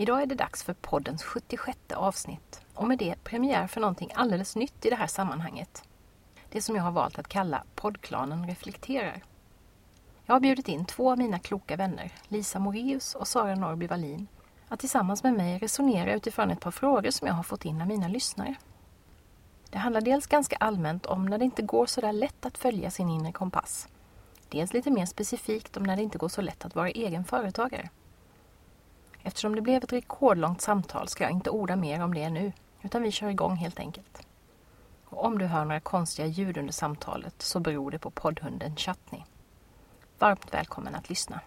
Idag är det dags för poddens 76 avsnitt och med det premiär för någonting alldeles nytt i det här sammanhanget. Det som jag har valt att kalla Poddklanen reflekterar. Jag har bjudit in två av mina kloka vänner, Lisa Moreus och Sara Norby Wallin, att tillsammans med mig resonera utifrån ett par frågor som jag har fått in av mina lyssnare. Det handlar dels ganska allmänt om när det inte går så där lätt att följa sin inre kompass. Dels lite mer specifikt om när det inte går så lätt att vara egen företagare. Eftersom det blev ett rekordlångt samtal ska jag inte orda mer om det nu, utan vi kör igång helt enkelt. Och om du hör några konstiga ljud under samtalet så beror det på poddhunden Chutney. Varmt välkommen att lyssna.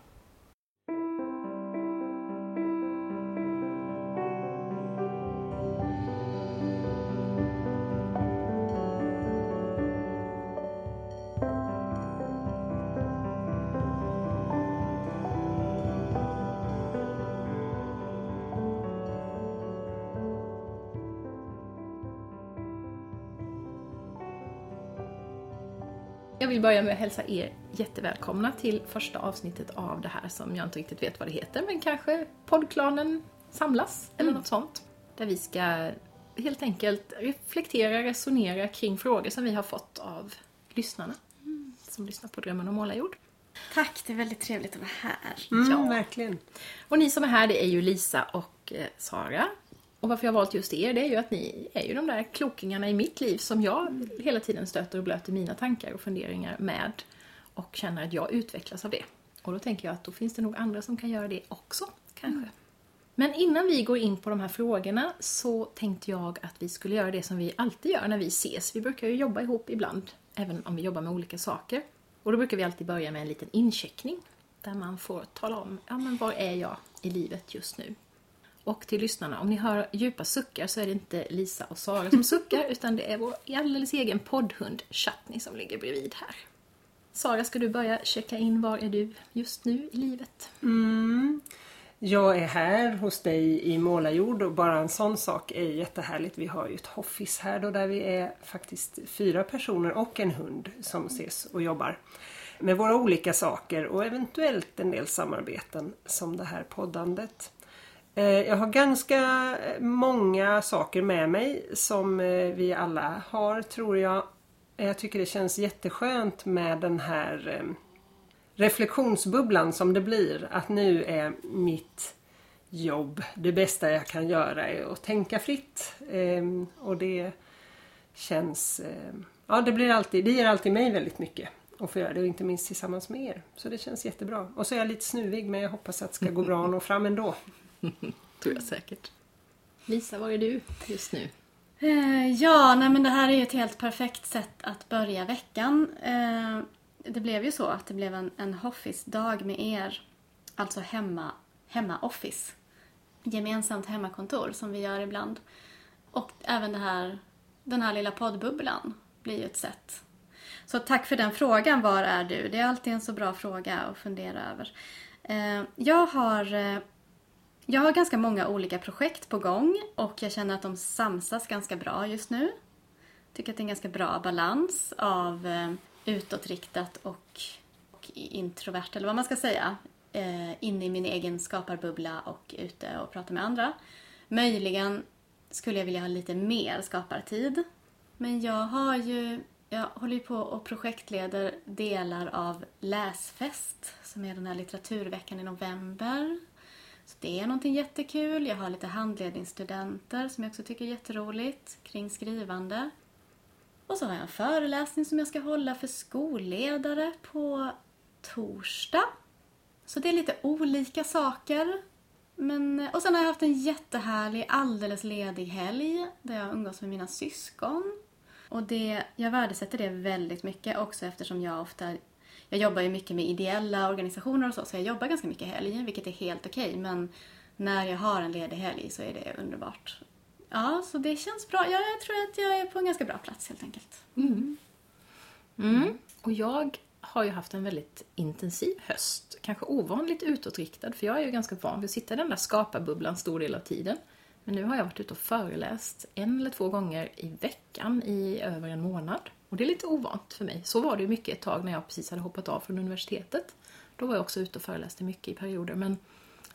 Börja med att hälsa er jättevälkomna till första avsnittet av det här som jag inte riktigt vet vad det heter, men kanske poddklanen samlas eller något sånt. Där vi ska helt enkelt reflektera, resonera kring frågor som vi har fått av lyssnarna som lyssnar på Drömmen om målarjord. Tack, det är väldigt trevligt att vara här. Mm, Ja. verkligen. Och ni som är här, det är ju Lisa och eh, Sara. Och varför jag har valt just er, det är ju att ni är ju de där klokingarna i mitt liv som jag hela tiden stöter och blöter mina tankar och funderingar med. Och känner att jag utvecklas av det. Och då tänker jag att då finns det nog andra som kan göra det också, kanske. Men innan vi går in på de här frågorna så tänkte jag att vi skulle göra det som vi alltid gör när vi ses. Vi brukar ju jobba ihop ibland, även om vi jobbar med olika saker. Och då brukar vi alltid börja med en liten incheckning. Där man får tala om, ja men var är jag i livet just nu? Och till lyssnarna, om ni hör djupa suckar så är det inte Lisa och Sara som suckar utan det är vår alldeles egen poddhund Chutney som ligger bredvid här. Sara, ska du börja checka in var är du just nu i livet? Jag är här hos dig i Målarjord och bara en sån sak är jättehärligt. Vi har ju ett hoffis här då där vi är faktiskt fyra personer och en hund som ses och jobbar med våra olika saker och eventuellt en del samarbeten som det här poddandet. Eh, Jag har ganska många saker med mig som eh, vi alla har tror jag. Jag tycker det känns jätteskönt med den här eh, reflektionsbubblan som det blir. Att nu är mitt jobb, det bästa jag kan göra är att tänka fritt. Ehm, och det känns... ja, det, blir alltid, det ger alltid mig väldigt mycket att få göra det och inte minst tillsammans med er. Så det känns jättebra. Och så är jag lite snuvig men jag hoppas att det ska gå bra att nå fram ändå. Tror jag säkert. Lisa, var är du just nu? Eh, ja, nej men det här är ju ett helt perfekt sätt att börja veckan. Eh, det blev ju så att det blev en, en hoffis-dag med er. Alltså hemma, hemma-office. Gemensamt hemmakontor som vi gör ibland. Och även det här, den här lilla poddbubblan blir ju ett sätt. Så tack för den frågan, var är du? Det är alltid en så bra fråga att fundera över. Eh, jag har jag har ganska många olika projekt på gång och jag känner att de samsas ganska bra just nu. Tycker att det är en ganska bra balans av eh, utåtriktat och, och introvert, eller vad man ska säga. Eh, inne i min egen skaparbubbla och ute och prata med andra. Möjligen skulle jag vilja ha lite mer skapartid. Men jag har ju, jag håller ju på och projektleder delar av Läsfest som är den här litteraturveckan i november. Så det är någonting jättekul. Jag har lite handledningsstudenter som jag också tycker är jätteroligt kring skrivande. Och så har jag en föreläsning som jag ska hålla för skolledare på torsdag. Så det är lite olika saker. Men, och sen har jag haft en jättehärlig, alldeles ledig helg där jag umgås med mina syskon. Och det, jag värdesätter det väldigt mycket också eftersom jag ofta jag jobbar ju mycket med ideella organisationer och så, så jag jobbar ganska mycket helg, vilket är helt okej. men när jag har en ledig helg så är det underbart. ja, så det känns bra. Ja, jag tror att jag är på en ganska bra plats helt enkelt. Mm. Och jag har ju haft en väldigt intensiv höst. Kanske ovanligt utåtriktad, för jag är ju ganska van vid att sitta i den där skaparbubblan stor del av tiden. Men nu har jag varit ute och föreläst en eller två gånger i veckan i över en månad. Och det är lite ovant för mig. Så var det ju mycket ett tag när jag precis hade hoppat av från universitetet. Då var jag också ute och föreläste mycket i perioder. Men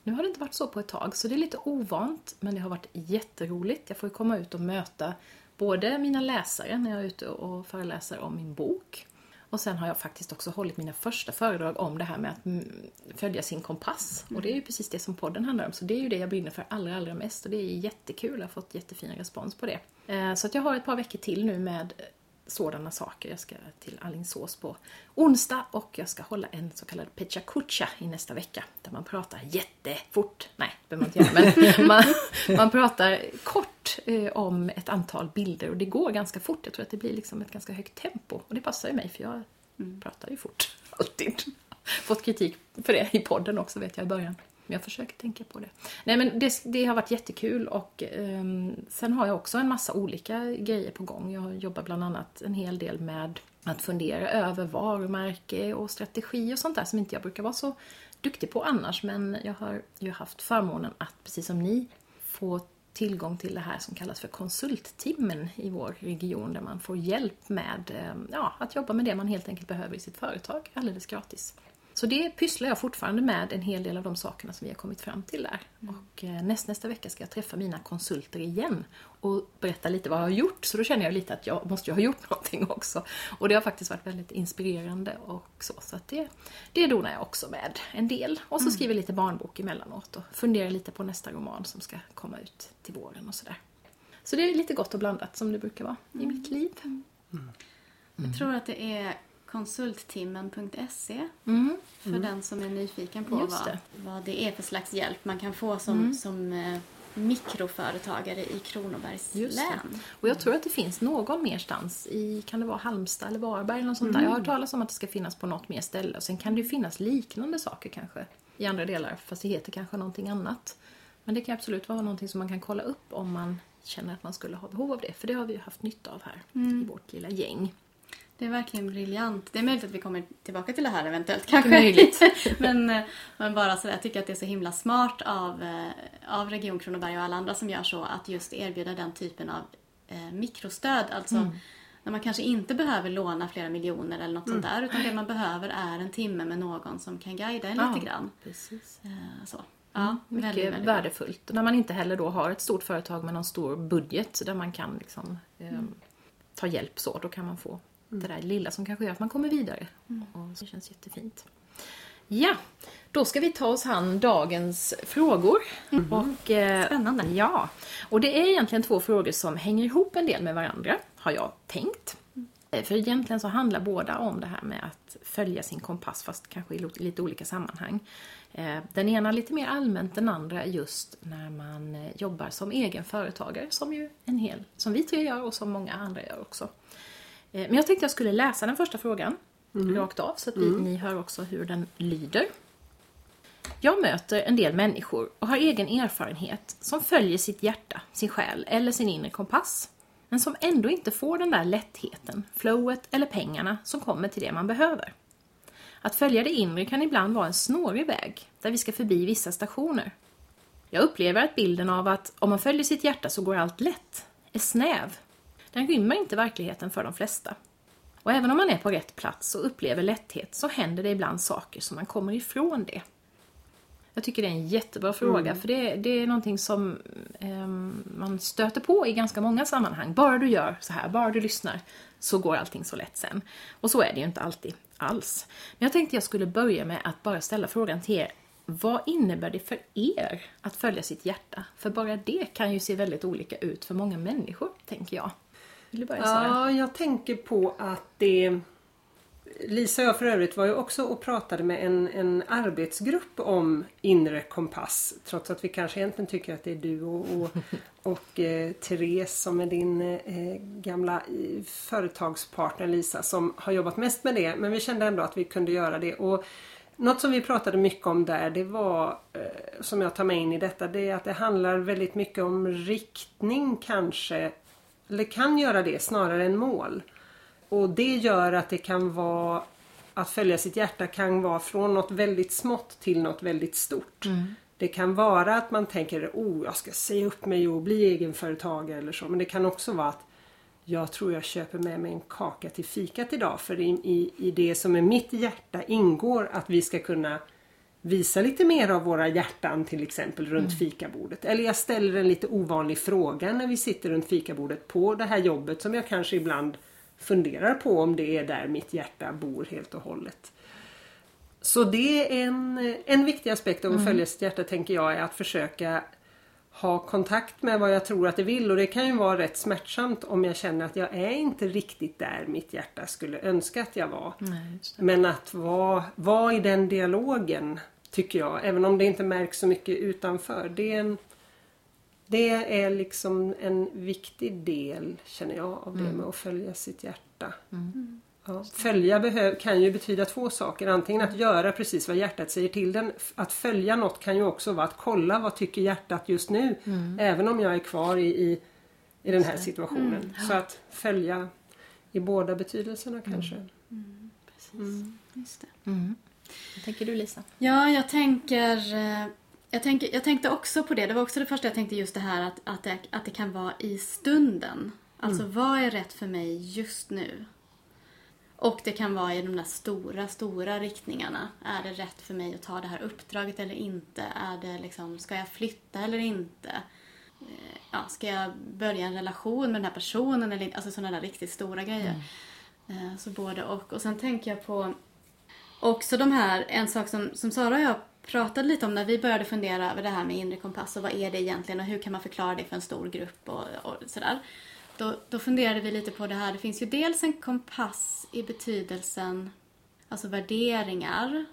nu har det inte varit så på ett tag, så det är lite ovant. Men det har varit jätteroligt. Jag får ju komma ut och möta både mina läsare när jag är ute och föreläser om min bok. Och sen har jag faktiskt också hållit mina första föredrag om det här med att mm, följa sin kompass. Och det är ju precis det som podden handlar om. Så det är ju det jag brinner för allra, allra mest. Och det är jättekul. Jag har fått jättefin respons på det. Eh, Så att jag har ett par veckor till nu med sådana saker. Jag ska till Alingsås på onsdag och jag ska hålla en så kallad Pecha Kucha i nästa vecka. Där man pratar jättefort. Nej, det behöver man inte göra. Men man, man pratar kort eh, om ett antal bilder och det går ganska fort. Jag tror att det blir liksom ett ganska högt tempo. Och det passar ju mig för jag pratar ju fort. Alltid. Fått kritik för det i podden också vet jag i början. Men jag försöker tänka på det. Nej men det, det har varit jättekul och ehm, sen har jag också en massa olika grejer på gång. Jag jobbar bland annat en hel del med att fundera över varumärke och strategi och sånt där som inte jag brukar vara så duktig på annars. Men jag har ju haft förmånen att, precis som ni, få tillgång till det här som kallas för konsulttimmen i vår region där man får hjälp med ehm, ja, att jobba med det man helt enkelt behöver i sitt företag alldeles gratis. Så det pysslar jag fortfarande med en hel del av de sakerna som vi har kommit fram till där. Och eh, näst, nästa vecka ska jag träffa mina konsulter igen och berätta lite vad jag har gjort. Så då känner jag lite att jag måste ju ha gjort någonting också. Och det har faktiskt varit väldigt inspirerande och så. Så att det, det donar jag också med en del. Och så skriver jag lite barnbok emellanåt och funderar lite på nästa roman som ska komma ut till våren och sådär. Så det är lite gott och blandat som det brukar vara i mitt liv. Jag tror att det är konsulttimmen.se Mm. för den som är nyfiken på Just vad, det. vad det är för slags hjälp man kan få som, som eh, mikroföretagare i Kronobergs län. Och jag tror att det finns någon merstans i, kan det vara Halmstad eller Varberg eller något sånt där. Jag har hört talas om att det ska finnas på något mer ställe. Och sen kan det ju finnas liknande saker kanske i andra delar, fast det heter kanske någonting annat. Men det kan absolut vara någonting som man kan kolla upp om man känner att man skulle ha behov av det. För det har vi ju haft nytta av här i vårt lilla gäng. Det är verkligen briljant. Det är möjligt att vi kommer tillbaka till det här eventuellt kanske. möjligt. men, eh, men bara så jag tycker att det är så himla smart av, eh, av Region Kronoberg och alla andra som gör så att just erbjuda den typen av eh, mikrostöd. Alltså Mm. när man kanske inte behöver låna flera miljoner eller något sånt där utan det man behöver är en timme med någon som kan guida en Ja, lite grann. Precis. Eh, så. Ja, Mycket väldigt, väldigt värdefullt. Och när man inte heller då har ett stort företag med någon stor budget där man kan liksom, eh, ta hjälp så, då kan man få det där lilla som kanske gör att man kommer vidare. Och det känns jättefint. Ja, då ska vi ta oss an dagens frågor. Och, eh, Spännande. Ja, och det är egentligen två frågor som hänger ihop en del med varandra, har jag tänkt. Eh, För egentligen så handlar båda om det här med att följa sin kompass fast kanske i lite olika sammanhang. Eh, Den ena lite mer allmänt, den andra just när man eh, jobbar som egen företagare som ju en hel, som vi tre gör och som många andra gör också. Eh, Men jag tänkte jag skulle läsa den första frågan rakt av så att vi, ni hör också hur den lyder. Jag möter en del människor och har egen erfarenhet som följer sitt hjärta, sin själ eller sin inre kompass. Men som ändå inte får den där lättheten, flowet eller pengarna som kommer till det man behöver. Att följa det inre kan ibland vara en snårig väg där vi ska förbi vissa stationer. Jag upplever att bilden av att om man följer sitt hjärta så går allt lätt är snäv. Den rymmer inte verkligheten för de flesta. Och även om man är på rätt plats och upplever lätthet så händer det ibland saker som man kommer ifrån det. Jag tycker det är en jättebra fråga för det, det är någonting som ehm, man stöter på i ganska många sammanhang. Bara du gör så här, bara du lyssnar så går allting så lätt sen. Och så är det ju inte alltid alls. Men jag tänkte jag skulle börja med att bara ställa frågan till er. Vad innebär det för er att följa sitt hjärta? För bara det kan ju se väldigt olika ut för många människor, tänker jag. Vill du börja Sara? Ja, jag tänker på att det... Lisa och jag för övrigt var ju också och pratade med en, en arbetsgrupp om inre kompass. Trots att vi kanske egentligen tycker att det är du och, och, och eh, Therese som är din eh, gamla eh, företagspartner Lisa som har jobbat mest med det. Men vi kände ändå att vi kunde göra det. Och Något som vi pratade mycket om där det var, eh, som jag tar med in i detta, det är att det handlar väldigt mycket om riktning kanske. Eller kan göra det snarare än mål. Och det gör att det kan vara att följa sitt hjärta kan vara från något väldigt smått till något väldigt stort. Det kan vara att man tänker oh jag ska säga upp mig och bli egenföretagare eller så. Men det kan också vara att jag tror jag köper med mig en kaka till fikat idag. För i, i, i det som är mitt hjärta ingår att vi ska kunna visa lite mer av våra hjärtan till exempel runt fikabordet. Eller jag ställer en lite ovanlig fråga när vi sitter runt fikabordet på det här jobbet som jag kanske ibland funderar på om det är där mitt hjärta bor helt och hållet. Så det är en, en viktig aspekt av att följa sitt hjärta tänker jag är att försöka ha kontakt med vad jag tror att det vill och det kan ju vara rätt smärtsamt om jag känner att jag är inte riktigt där mitt hjärta skulle önska att jag var. Men att vara, vara i den dialogen tycker jag, även om det inte märks så mycket utanför. Det är, en, det är liksom en viktig del känner jag av det med att följa sitt hjärta. Ja, följa kan ju betyda två saker. Antingen att göra precis vad hjärtat säger till den. Att följa något kan ju också vara att kolla vad tycker hjärtat just nu. Även om jag är kvar i, i, i den här situationen. Så att följa i båda betydelserna kanske. Just det. Vad tänker du Lisa? Ja, jag tänker, eh, jag tänker... Jag tänkte också på det. Det var också det första jag tänkte, just det här att, att, det, att det kan vara i stunden. Alltså, vad är rätt för mig just nu? Och det kan vara i de där stora, stora riktningarna. Är det rätt för mig att ta det här uppdraget eller inte? Är det liksom, ska jag flytta eller inte? Eh, Ja, ska jag börja en relation med den här personen eller inte? Alltså sådana där riktigt stora grejer. Eh, Så både och. Och sen tänker jag på också de här, en sak som, som Sara och jag pratade lite om när vi började fundera över det här med inre kompass och vad är det egentligen och hur kan man förklara det för en stor grupp och, och sådär. Då, då funderade vi lite på det här, det finns ju dels en kompass i betydelsen, alltså värderingar.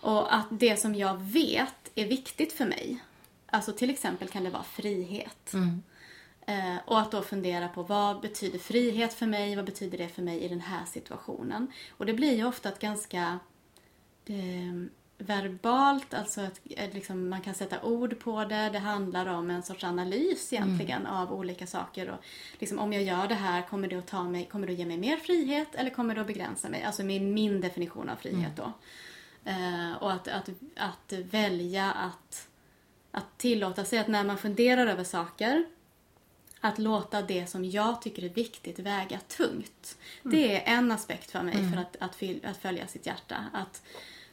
Och att det som jag vet är viktigt för mig. Alltså till exempel kan det vara frihet. Mm. Eh, och att då fundera på vad betyder frihet för mig? Vad betyder det för mig i den här situationen? Och det blir ju ofta ett ganska eh, verbalt, alltså att liksom, man kan sätta ord på det. Det handlar om en sorts analys egentligen av olika saker. Och liksom, om jag gör det här, kommer det att ta mig, kommer det att ge mig mer frihet eller kommer det att begränsa mig? Alltså min, min definition av frihet då. Eh, och att, att, att välja att, att tillåta sig att när man funderar över saker att låta det som jag tycker är viktigt väga tungt. Det är en aspekt för mig för att, att, att följa sitt hjärta. Att,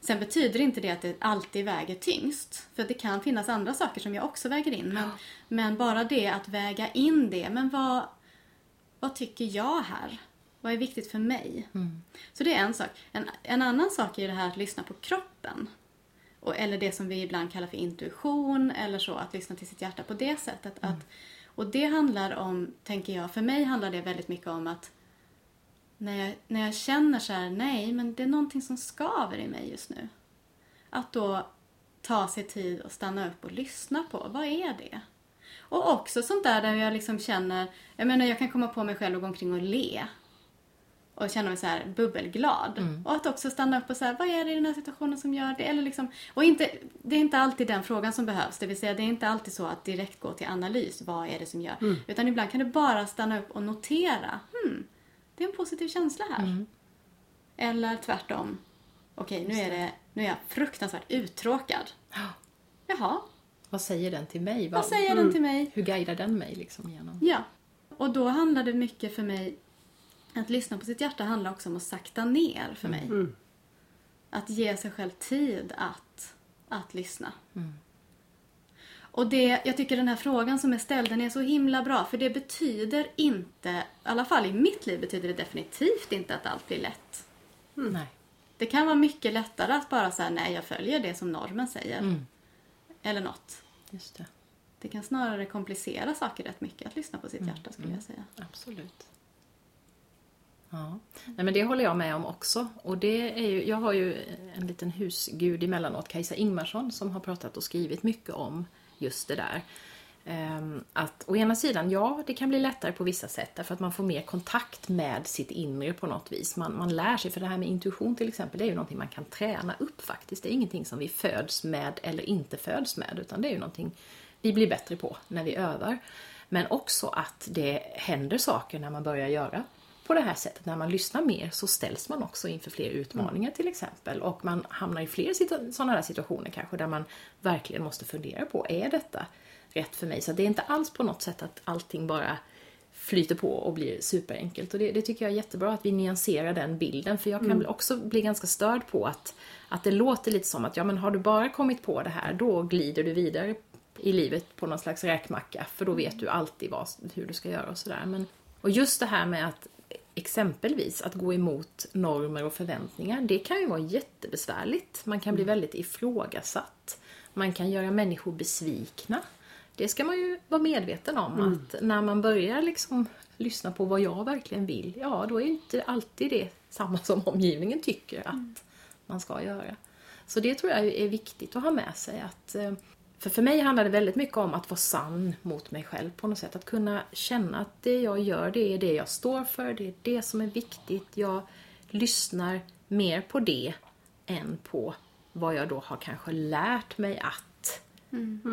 sen betyder inte det att det alltid väger tyngst. För det kan finnas andra saker som jag också väger in. Men, men bara det att väga in det. Men vad, vad tycker jag här? Vad är viktigt för mig? Så det är en sak. En, en annan sak är det här att lyssna på kroppen. Och, eller det som vi ibland kallar för intuition eller så, att lyssna till sitt hjärta på det sättet. Att, och det handlar om, tänker jag, för mig handlar det väldigt mycket om att när jag, när jag känner så här, nej men det är någonting som skaver i mig just nu. Att då ta sig tid och stanna upp och lyssna på, vad är det? Och också sånt där där jag liksom känner, jag menar jag kan komma på mig själv och gå omkring och le. Och känna mig så här bubbelglad. Och att också stanna upp och säga, vad är det i den här situationen som gör det? Eller liksom, och inte, det är inte alltid den frågan som behövs. Det vill säga, det är inte alltid så att direkt gå till analys, vad är det som gör? Utan ibland kan du bara stanna upp och notera, hmm, det är en positiv känsla här. Eller tvärtom, okej nu är det, nu är jag fruktansvärt uttråkad. Jaha, Vad säger den till mig? vad säger den till mig? Hur guidar den mig liksom genom? Ja. Och då handlar det mycket för mig, att lyssna på sitt hjärta handlar också om att sakta ner för mig. Att ge sig själv tid att, att lyssna. Och det, jag tycker den här frågan som är ställd, den är så himla bra. För det betyder inte, i alla fall i mitt liv betyder det definitivt inte att allt blir lätt. Nej. Det kan vara mycket lättare att bara säga nej, jag följer det som normen säger. Eller något. Just det. Det kan snarare komplicera saker rätt mycket att lyssna på sitt hjärta skulle jag säga. Absolut. Ja, Nej, men det håller jag med om också. Och det är ju, jag har ju en liten husgud emellanåt, Kajsa Ingmarsson, som har pratat och skrivit mycket om just det där. Ehm, att å ena sidan, ja, det kan bli lättare på vissa sätt därför att man får mer kontakt med sitt inre på något vis. Man, man lär sig, för det här med intuition till exempel, det är ju någonting man kan träna upp faktiskt. Det är ingenting som vi föds med eller inte föds med, utan det är ju någonting vi blir bättre på när vi övar. Men också att det händer saker när man börjar göra på det här sättet. När man lyssnar mer så ställs man också inför fler utmaningar till exempel. Och man hamnar i fler sådana här situationer kanske där man verkligen måste fundera på, är detta rätt för mig? Så det är inte alls på något sätt att allting bara flyter på och blir superenkelt. Och det, det tycker jag är jättebra att vi nyanserar den bilden. För jag kan bli- också bli ganska störd på att, att det låter lite som att ja men har du bara kommit på det här då glider du vidare i livet på någon slags räkmacka. För då vet du alltid vad, hur du ska göra och sådär. Men, och just det här med att exempelvis att gå emot normer och förväntningar. Det kan ju vara jättebesvärligt. Man kan bli väldigt ifrågasatt. Man kan göra människor besvikna. Det ska man ju vara medveten om att när man börjar liksom lyssna på vad jag verkligen vill, ja då är inte alltid det samma som omgivningen tycker att man ska göra. Så det tror jag är viktigt att ha med sig. att eh, För för mig handlar det väldigt mycket om att vara sann mot mig själv på något sätt. Att kunna känna att det jag gör, det är det jag står för, det är det som är viktigt. Jag lyssnar mer på det än på vad jag då har kanske lärt mig att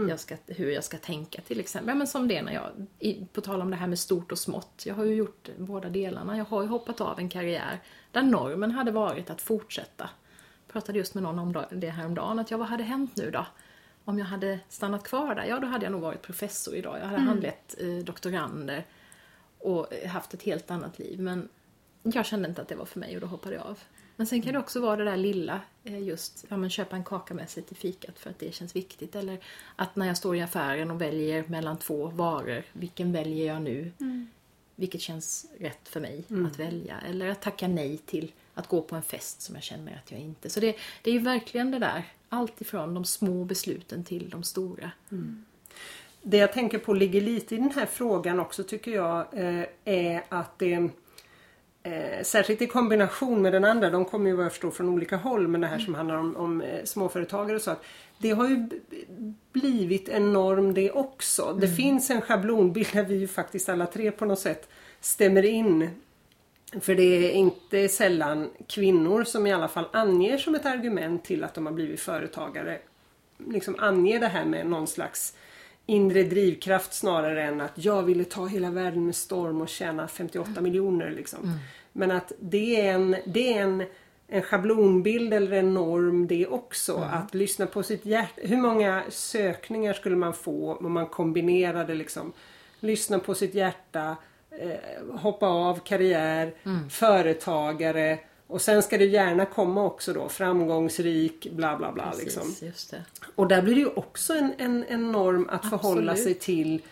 jag ska, hur jag ska tänka till exempel. Men som det när jag, på tal om det här med stort och smått. Jag har ju gjort båda delarna. Jag har ju hoppat av en karriär där normen hade varit att fortsätta. Jag pratade just med någon om det här om dagen att ja, vad hade hänt nu då? Om jag hade stannat kvar där, ja då hade jag nog varit professor idag. Jag hade handlett eh, doktorander och haft ett helt annat liv. Men jag kände inte att det var för mig och då hoppade jag av. Men sen kan det också vara det där lilla, eh, just ja, men köpa en kaka med sig till fikat för att det känns viktigt. Eller att när jag står i affären och väljer mellan två varor, vilken väljer jag nu? Vilket känns rätt för mig att välja. Eller att tacka nej till att gå på en fest som jag känner att jag inte... Så det, det är ju verkligen det där, allt ifrån de små besluten till de stora. Det jag tänker på ligger lite i den här frågan också tycker jag eh, är att det eh, Särskilt i kombination med den andra, de kommer ju vad jag förstår från olika håll men det här som handlar om, om eh, småföretagare och så. Att det har ju blivit en norm det också. Det finns en schablonbild där vi ju faktiskt alla tre på något sätt stämmer in. För det är inte sällan kvinnor som i alla fall anger som ett argument till att de har blivit företagare. Liksom anger det här med någon slags inre drivkraft snarare än att jag ville ta hela världen med storm och tjäna 58 miljoner. Liksom. Men att det är en, det är en, en schablonbild eller en norm det också. Att lyssna på sitt hjärta. Hur många sökningar skulle man få om man kombinerade liksom lyssna på sitt hjärta, hoppa av karriär, företagare och sen ska det gärna komma också då framgångsrik bla bla bla. Precis, Liksom. Och där blir det ju också en, en, en norm att förhålla Absolut. sig till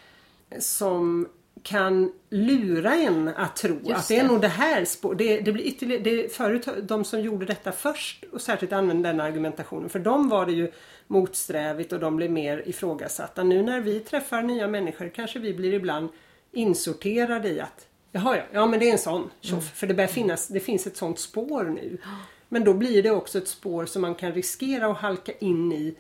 som kan lura en att tro Just att det är det. nog det här. Det, det blir ytterligare, det, förut de som gjorde detta först och särskilt använde den argumentationen för dem var det ju motsträvigt och de blev mer ifrågasatta. Nu när vi träffar nya människor kanske vi blir ibland insorterade i att Jaha ja, ja men det är en sån tjoff. För det börjar finnas, det finns ett sånt spår nu. Men då blir det också ett spår som man kan riskera att halka in i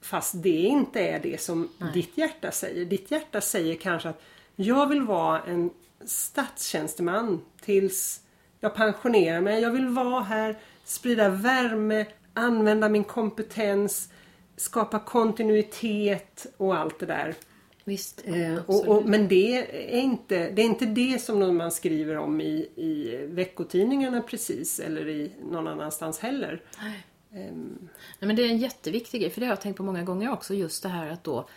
Fast det inte är det som ditt hjärta säger. Ditt hjärta säger kanske att jag vill vara en statstjänsteman tills jag pensionerar mig. Jag vill vara här, sprida värme, använda min kompetens, skapa kontinuitet och allt det där. Visst. Eh, och, och, men det är, inte, det är inte det som man skriver om i, i veckotidningarna precis eller i någon annanstans heller. Ehm, Nej, men det är en jätteviktig grej, för det har jag tänkt på många gånger också, just det här att då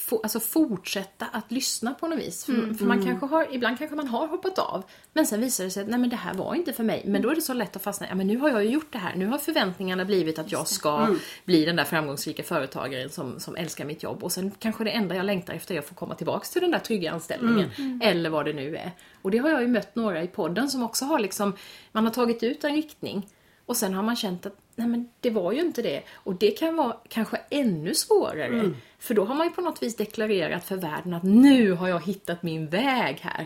få, alltså fortsätta att lyssna på något vis. För, för man kanske har, ibland kanske man har hoppat av, men sen visar det sig att nej men det här var inte för mig. Men då är det så lätt att fastna, ja men nu har jag ju gjort det här, nu har förväntningarna blivit att jag ska bli den där framgångsrika företagaren som, som älskar mitt jobb. Och sen kanske det enda jag längtar efter är att få komma tillbaks till den där trygga anställningen. Eller vad det nu är. Och det har jag ju mött några i podden som också har liksom, man har tagit ut en riktning och sen har man känt att nej men det var ju inte det. Och det kan vara kanske ännu svårare. För då har man ju på något vis deklarerat för världen att nu har jag hittat min väg här.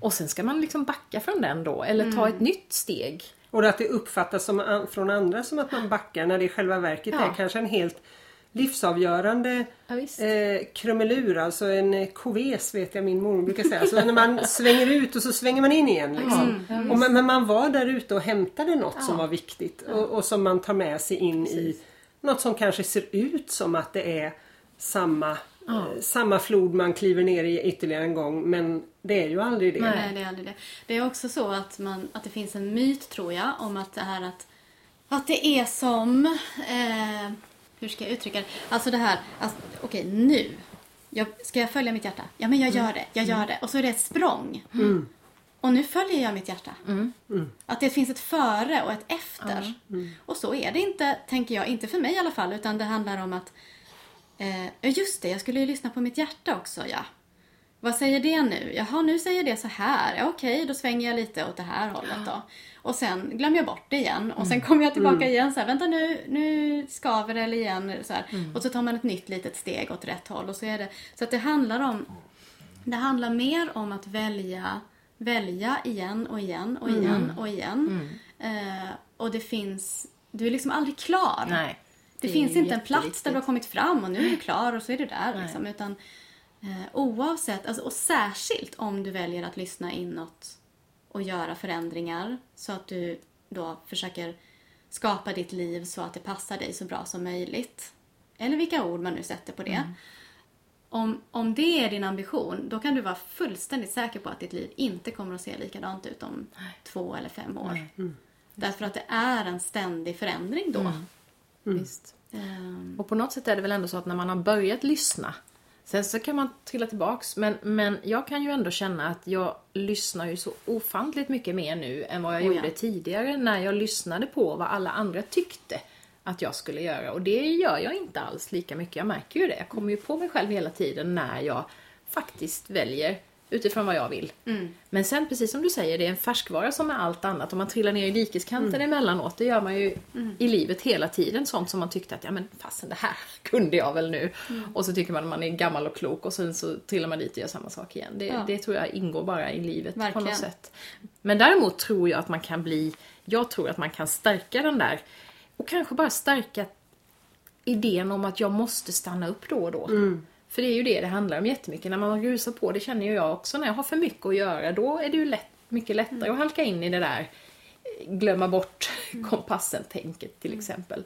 Och sen ska man liksom backa från den då, eller ta ett nytt steg. Och att det uppfattas som, från andra som att man backar när det i själva verket Ja. är kanske en helt livsavgörande Ja, eh, krumelur, alltså en koves vet jag min mormor brukar säga. Alltså när man svänger ut och så svänger man in igen. Liksom. och men, men man var där ute och hämtade något som var viktigt och, och som man tar med sig in i något som kanske ser ut som att det är samma, eh, samma flod man kliver ner i ytterligare en gång men det är ju aldrig det. Nej, det är aldrig det. Det är också så att, man, att det finns en myt, tror jag, om att det här att, att det är som... Eh, hur ska jag uttrycka det? Alltså det här, alltså, okej nu. Jag, ska jag följa mitt hjärta? Ja, men jag gör det. Jag gör det. Och så är det ett språng. Och nu följer jag mitt hjärta. Att det finns ett före och ett efter. Och så är det inte, tänker jag, inte för mig i alla fall, utan det handlar om att eh, just det, jag skulle ju lyssna på mitt hjärta också, ja. Vad säger det nu? Jaha, nu säger det så här. Ja, Okej, då svänger jag lite åt det här hållet då. Och sen glömmer jag bort det igen. Och sen kommer jag tillbaka igen så här, vänta nu, nu skaver det eller igen. Så här. Och så tar man ett nytt litet steg åt rätt håll. Och så är det, så att det handlar om, det handlar mer om att välja, välja igen och igen och igen och igen. Eh, och det finns, du är liksom aldrig klar. Nej. Det, är finns inte en plats där du har kommit fram och nu är du klar och så är du där. Liksom, utan eh, oavsett, alltså, och särskilt om du väljer att lyssna inåt och göra förändringar så att du då försöker skapa ditt liv så att det passar dig så bra som möjligt. Eller vilka ord man nu sätter på det. Om, om det är din ambition, då kan du vara fullständigt säker på att ditt liv inte kommer att se likadant ut om två eller fem år. Därför att det är en ständig förändring då. Visst. Ehm, Och på något sätt är det väl ändå så att när man har börjat lyssna Sen så kan man trilla tillbaks men, men jag kan ju ändå känna att jag lyssnar ju så ofantligt mycket mer nu än vad jag Oh ja. gjorde tidigare när jag lyssnade på vad alla andra tyckte att jag skulle göra. Och det gör jag inte alls lika mycket. Jag märker ju det. Jag kommer ju på mig själv hela tiden när jag faktiskt väljer utifrån vad jag vill. Men sen precis som du säger, det är en färskvara som med allt annat. Om man trillar ner i dikeskanten emellanåt, det gör man ju i livet hela tiden. Sånt som man tyckte att, ja men fasen det här kunde jag väl nu. Och så tycker man att man är gammal och klok och sen så trillar man dit och gör samma sak igen. Det, Ja. det tror jag ingår bara i livet på Verkligen. något sätt. Men däremot tror jag att man kan bli, jag tror att man kan stärka den där och kanske bara stärka idén om att jag måste stanna upp då och då. För det är ju det det handlar om jättemycket. När man rusar på, det känner ju jag också, när jag har för mycket att göra, då är det ju lätt, mycket lättare att halka in i det där eh, glömma bort kompassen-tänket till exempel.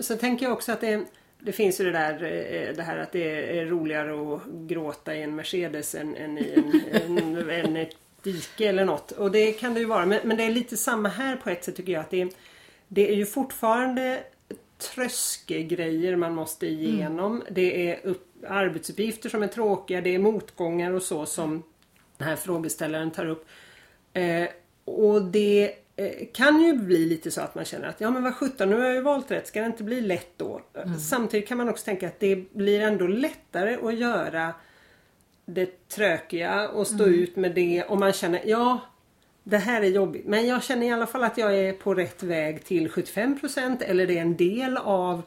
Så tänker jag också att det, det finns ju det där eh, det här att det är roligare att gråta i en Mercedes än, än i en, en, en ett dike eller något. Och det kan det ju vara. Men, men det är lite samma här på ett sätt tycker jag. att Det, det är ju fortfarande tröskelgrejer man måste igenom. Det är upp, arbetsuppgifter som är tråkiga, det är motgångar och så som den här frågeställaren tar upp. Eh, och det eh, kan ju bli lite så att man känner att ja men vad sjutton, nu har jag ju valt rätt, ska det inte bli lätt då? Eh, Samtidigt kan man också tänka att det blir ändå lättare att göra det trökiga och stå ut med det om man känner ja det här är jobbigt men jag känner i alla fall att jag är på rätt väg till 75% eller det är en del av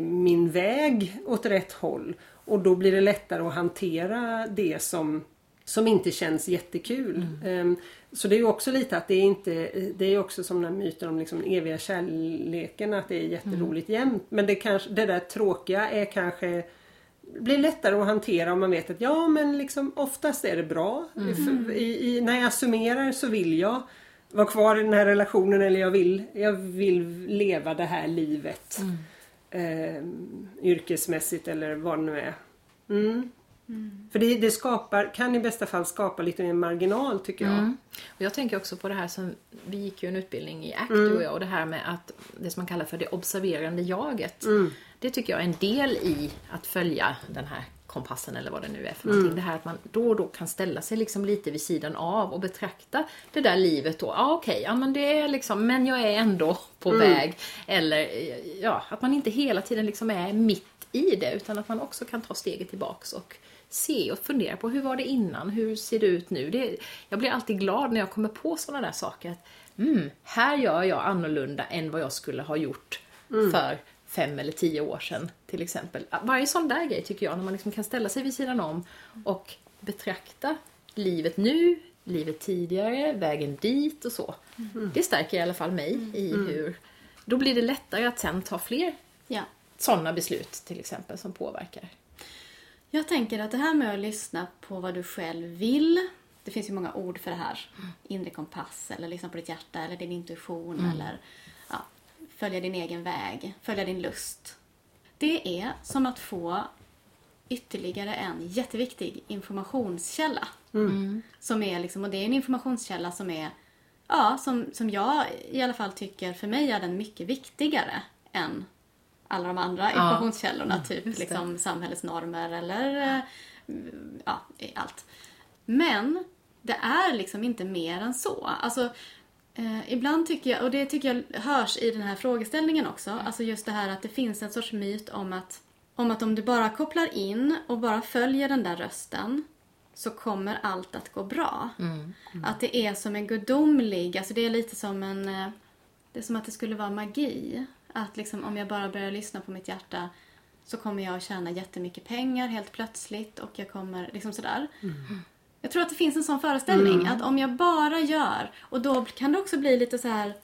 min väg åt rätt håll. Och då blir det lättare att hantera det som, som inte känns jättekul. Ehm, Så det är ju också lite att det är inte, det är också som den myten om liksom den eviga kärleken att det är jätteroligt jämt. Men det, kanske, det där tråkiga är kanske blir lättare att hantera om man vet att ja men liksom oftast är det bra. För- I, i, när jag summerar så vill jag vara kvar i den här relationen eller jag vill, jag vill leva det här livet. Eh, yrkesmässigt eller vad det nu är. Mm. För det, det skapar, kan i bästa fall skapa lite mer marginal tycker jag. Mm. Och jag tänker också på det här som, vi gick ju en utbildning i ACT du och jag, och det här med att det som man kallar för det observerande jaget. Det tycker jag är en del i att följa den här kompassen eller vad det nu är för någonting. Det här att man då och då kan ställa sig liksom lite vid sidan av och betrakta det där livet då. Ja okej, ja men det är liksom, men jag är ändå på väg. Eller ja, att man inte hela tiden liksom är mitt i det utan att man också kan ta steget tillbaks och se och fundera på hur var det innan, hur ser det ut nu? Det, jag blir alltid glad när jag kommer på sådana där saker. Att, mm, här gör jag annorlunda än vad jag skulle ha gjort för fem eller tio år sedan till exempel. Varje sån där grej tycker jag, när man liksom kan ställa sig vid sidan om och betrakta livet nu, livet tidigare, vägen dit och så. Det stärker i alla fall mig i hur... Då blir det lättare att sen ta fler Ja. sådana beslut till exempel som påverkar? Jag tänker att det här med att lyssna på vad du själv vill. Det finns ju många ord för det här. Inre kompass eller lyssna på ditt hjärta eller din intuition eller ja, följa din egen väg, följa din lust. Det är som att få ytterligare en jätteviktig informationskälla. Som är liksom, och det är en informationskälla som är, ja, som, som jag i alla fall tycker för mig är den mycket viktigare än alla de andra informationskällorna. typ just det. liksom samhällets normer eller eh, ja, allt. Men det är liksom inte mer än så. Alltså, eh, ibland tycker jag, och det tycker jag hörs i den här frågeställningen också, alltså just det här att det finns en sorts myt om att, om att om du bara kopplar in och bara följer den där rösten så kommer allt att gå bra. Att det är som en gudomlig, alltså det är lite som en, eh, det är som att det skulle vara magi. Att liksom om jag bara börjar lyssna på mitt hjärta så kommer jag att tjäna jättemycket pengar helt plötsligt och jag kommer liksom sådär. Jag tror att det finns en sån föreställning att om jag bara gör och då kan det också bli lite så här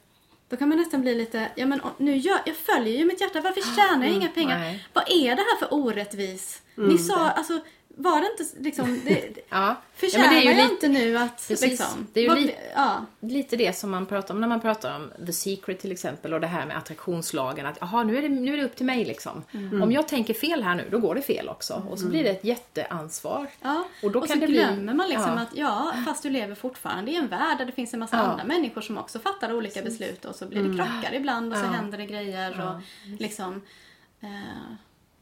då kan man nästan bli lite, ja men nu gör, jag följer ju mitt hjärta, varför tjänar jag inga pengar? nej. Vad är det här för orättvis? Ni sa, alltså var det inte liksom, det, Ja, förtjänar ja men det är ju jag lite, inte nu att Precis. liksom, Det är ju vad li- ja. lite det som man pratar om när man pratar om The Secret till exempel och det här med attraktionslagen. Att jaha, nu är det, nu är det upp till mig liksom. Mm. Om jag tänker fel här nu, då går det fel också. Och så blir det ett jätteansvar. Ja, Och då och kan så det bli- glömmer man liksom ja. att ja, fast du lever fortfarande i en värld där det finns en massa andra människor som också fattar olika beslut och så blir det krockar ibland och så händer det grejer och liksom eh,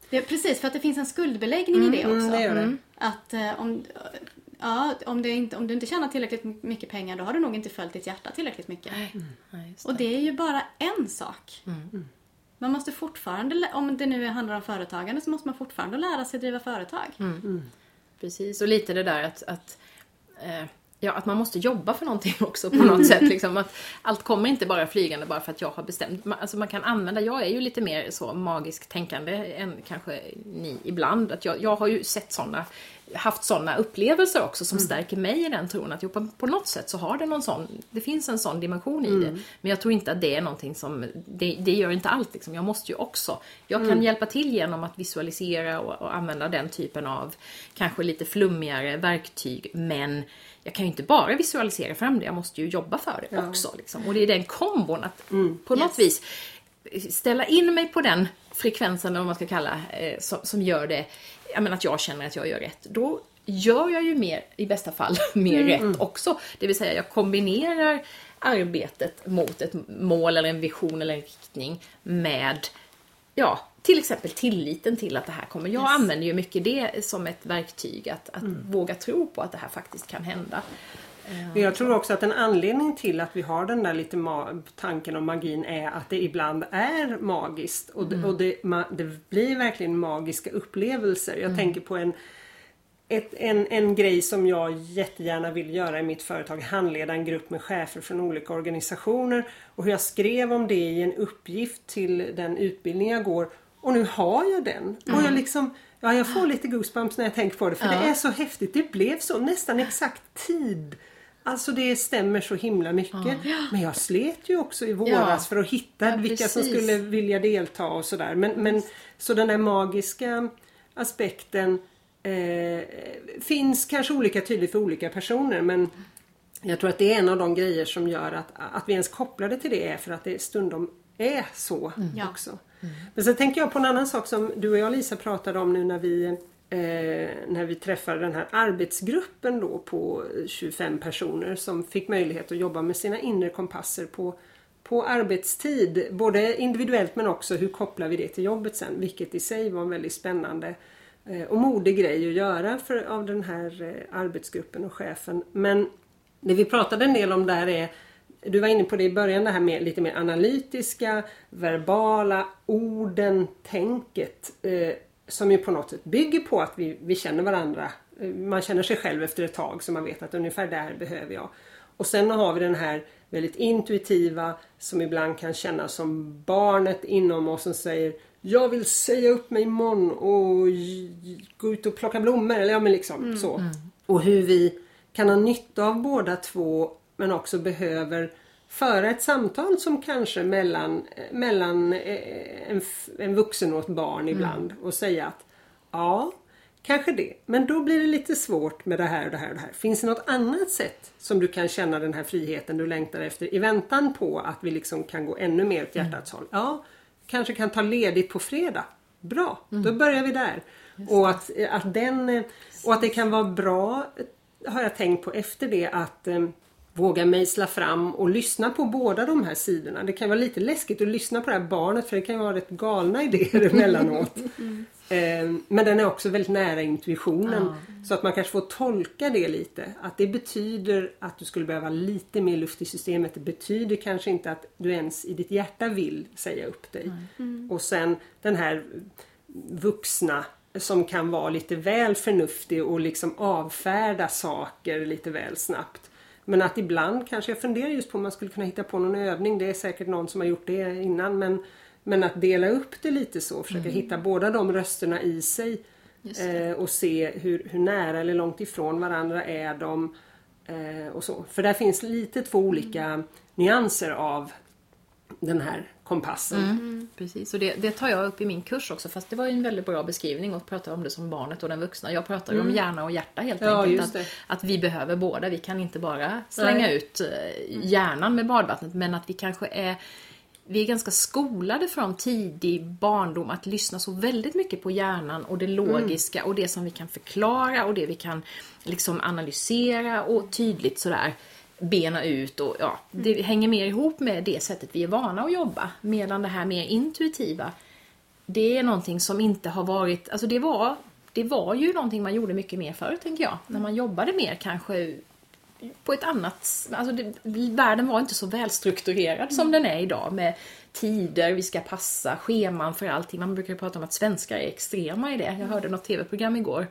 det Precis, för att det finns en skuldbeläggning i det också. Mm, det gör det. Att eh, om, ja, om, det inte, om du inte tjänar tillräckligt mycket pengar då har du nog inte följt ditt hjärta tillräckligt mycket. Just Och det är ju bara en sak. Mm. Man måste fortfarande, om det nu handlar om företagande, så måste man fortfarande lära sig driva företag. Mm. Precis, och lite det där att, att, eh, ja, att man måste jobba för någonting också på något sätt. Liksom, att allt kommer inte bara flygande bara för att jag har bestämt. Man, alltså man kan använda, jag är ju lite mer så magisk tänkande än kanske ni ibland. Att jag, jag har ju sett såna haft sådana upplevelser också som stärker mig i den tron att jo, på, på något sätt så har det någon sån, det finns en sån dimension i det. Men jag tror inte att det är någonting som, det, det gör inte allt liksom. Jag måste ju också, jag kan hjälpa till genom att visualisera och, och använda den typen av kanske lite flummigare verktyg men jag kan ju inte bara visualisera fram det, jag måste ju jobba för det också. Liksom. Och det är den kombon att på något vis ställa in mig på den frekvensen, eller vad man ska kalla, eh, som, som gör det, jag menar att jag känner att jag gör rätt. Då gör jag ju mer, i bästa fall, mer rätt också. Det vill säga jag kombinerar arbetet mot ett mål eller en vision eller en riktning med, ja, till exempel tilliten till att det här kommer. Jag använder ju mycket det som ett verktyg, att, att våga tro på att det här faktiskt kan hända. Men Jag tror också att en anledning till att vi har den där lite tanken om magin är att det ibland är magiskt. Och, det, och det, ma- det blir verkligen magiska upplevelser. Jag tänker på en, ett, en, en grej som jag jättegärna vill göra i mitt företag. Handleda en grupp med chefer från olika organisationer. Och hur jag skrev om det i en uppgift till den utbildning jag går. Och nu har jag den. Och jag liksom Ja, jag får lite goosebumps när jag tänker på det. För det är så häftigt. Det blev så nästan exakt tid. Alltså det stämmer så himla mycket. Men jag slet ju också i våras Ja. för att hitta Ja, vilka som skulle vilja delta och sådär. Men, men så den där magiska aspekten eh, finns kanske olika tydligt för olika personer. Men jag tror att det är en av de grejer som gör att, att vi ens kopplar det till det är för att det stundom är så Ja. också. Mm. Men sen tänker jag på en annan sak som du och jag Lisa pratade om nu när vi eh, när vi träffade den här arbetsgruppen då på 25 personer som fick möjlighet att jobba med sina inre kompasser på, på arbetstid. Både individuellt men också hur kopplar vi det till jobbet sen. Vilket i sig var en väldigt spännande eh, och modig grej att göra för, av den här eh, arbetsgruppen och chefen. Men det vi pratade en del om där är du var inne på det i början, det här med lite mer analytiska, verbala, orden, tänket. Eh, som ju på något sätt bygger på att vi, vi känner varandra. Eh, man känner sig själv efter ett tag så man vet att ungefär där behöver jag. Och sen har vi den här väldigt intuitiva som ibland kan kännas som barnet inom oss som säger Jag vill säga upp mig imorgon och gå ut och plocka blommor. Eller ja men liksom så. Och hur vi kan ha nytta av båda två men också behöver föra ett samtal som kanske mellan, mellan eh, en, en vuxen och ett barn ibland och säga att ja, kanske det. Men då blir det lite svårt med det här och det här och det här. Finns det något annat sätt som du kan känna den här friheten du längtar efter i väntan på att vi liksom kan gå ännu mer åt hjärtats håll? Ja, kanske kan ta ledigt på fredag. Bra, då börjar vi där. Och att, att den, och att det kan vara bra har jag tänkt på efter det att eh, våga mejsla fram och lyssna på båda de här sidorna. Det kan vara lite läskigt att lyssna på det här barnet för det kan ju vara rätt galna idéer emellanåt. Eh, Men den är också väldigt nära intuitionen. Så att man kanske får tolka det lite. Att det betyder att du skulle behöva lite mer luft i systemet. Det betyder kanske inte att du ens i ditt hjärta vill säga upp dig. Och sen den här vuxna som kan vara lite väl förnuftig och liksom avfärda saker lite väl snabbt. Men att ibland kanske, jag funderar just på om man skulle kunna hitta på någon övning. Det är säkert någon som har gjort det innan. Men, men att dela upp det lite så. Försöka hitta båda de rösterna i sig. Eh, och se hur, hur nära eller långt ifrån varandra är de. Eh, och så. För där finns lite två olika nyanser av den här kompassen. Precis, och det, det tar jag upp i min kurs också fast det var ju en väldigt bra beskrivning att prata om det som barnet och den vuxna. Jag pratar ju om hjärna och hjärta helt Ja, enkelt. Att, att vi behöver båda. Vi kan inte bara slänga Nej. ut eh, hjärnan med badvattnet men att vi kanske är vi är ganska skolade från tidig barndom att lyssna så väldigt mycket på hjärnan och det logiska och det som vi kan förklara och det vi kan liksom analysera och tydligt sådär bena ut och ja, det hänger mer ihop med det sättet vi är vana att jobba. Medan det här mer intuitiva, det är någonting som inte har varit, alltså det var, det var ju någonting man gjorde mycket mer förr tänker jag. När man jobbade mer kanske på ett annat... Alltså det, världen var inte så välstrukturerad som den är idag med tider vi ska passa, scheman för allting. Man brukar prata om att svenskar är extrema i det. Jag hörde något tv-program igår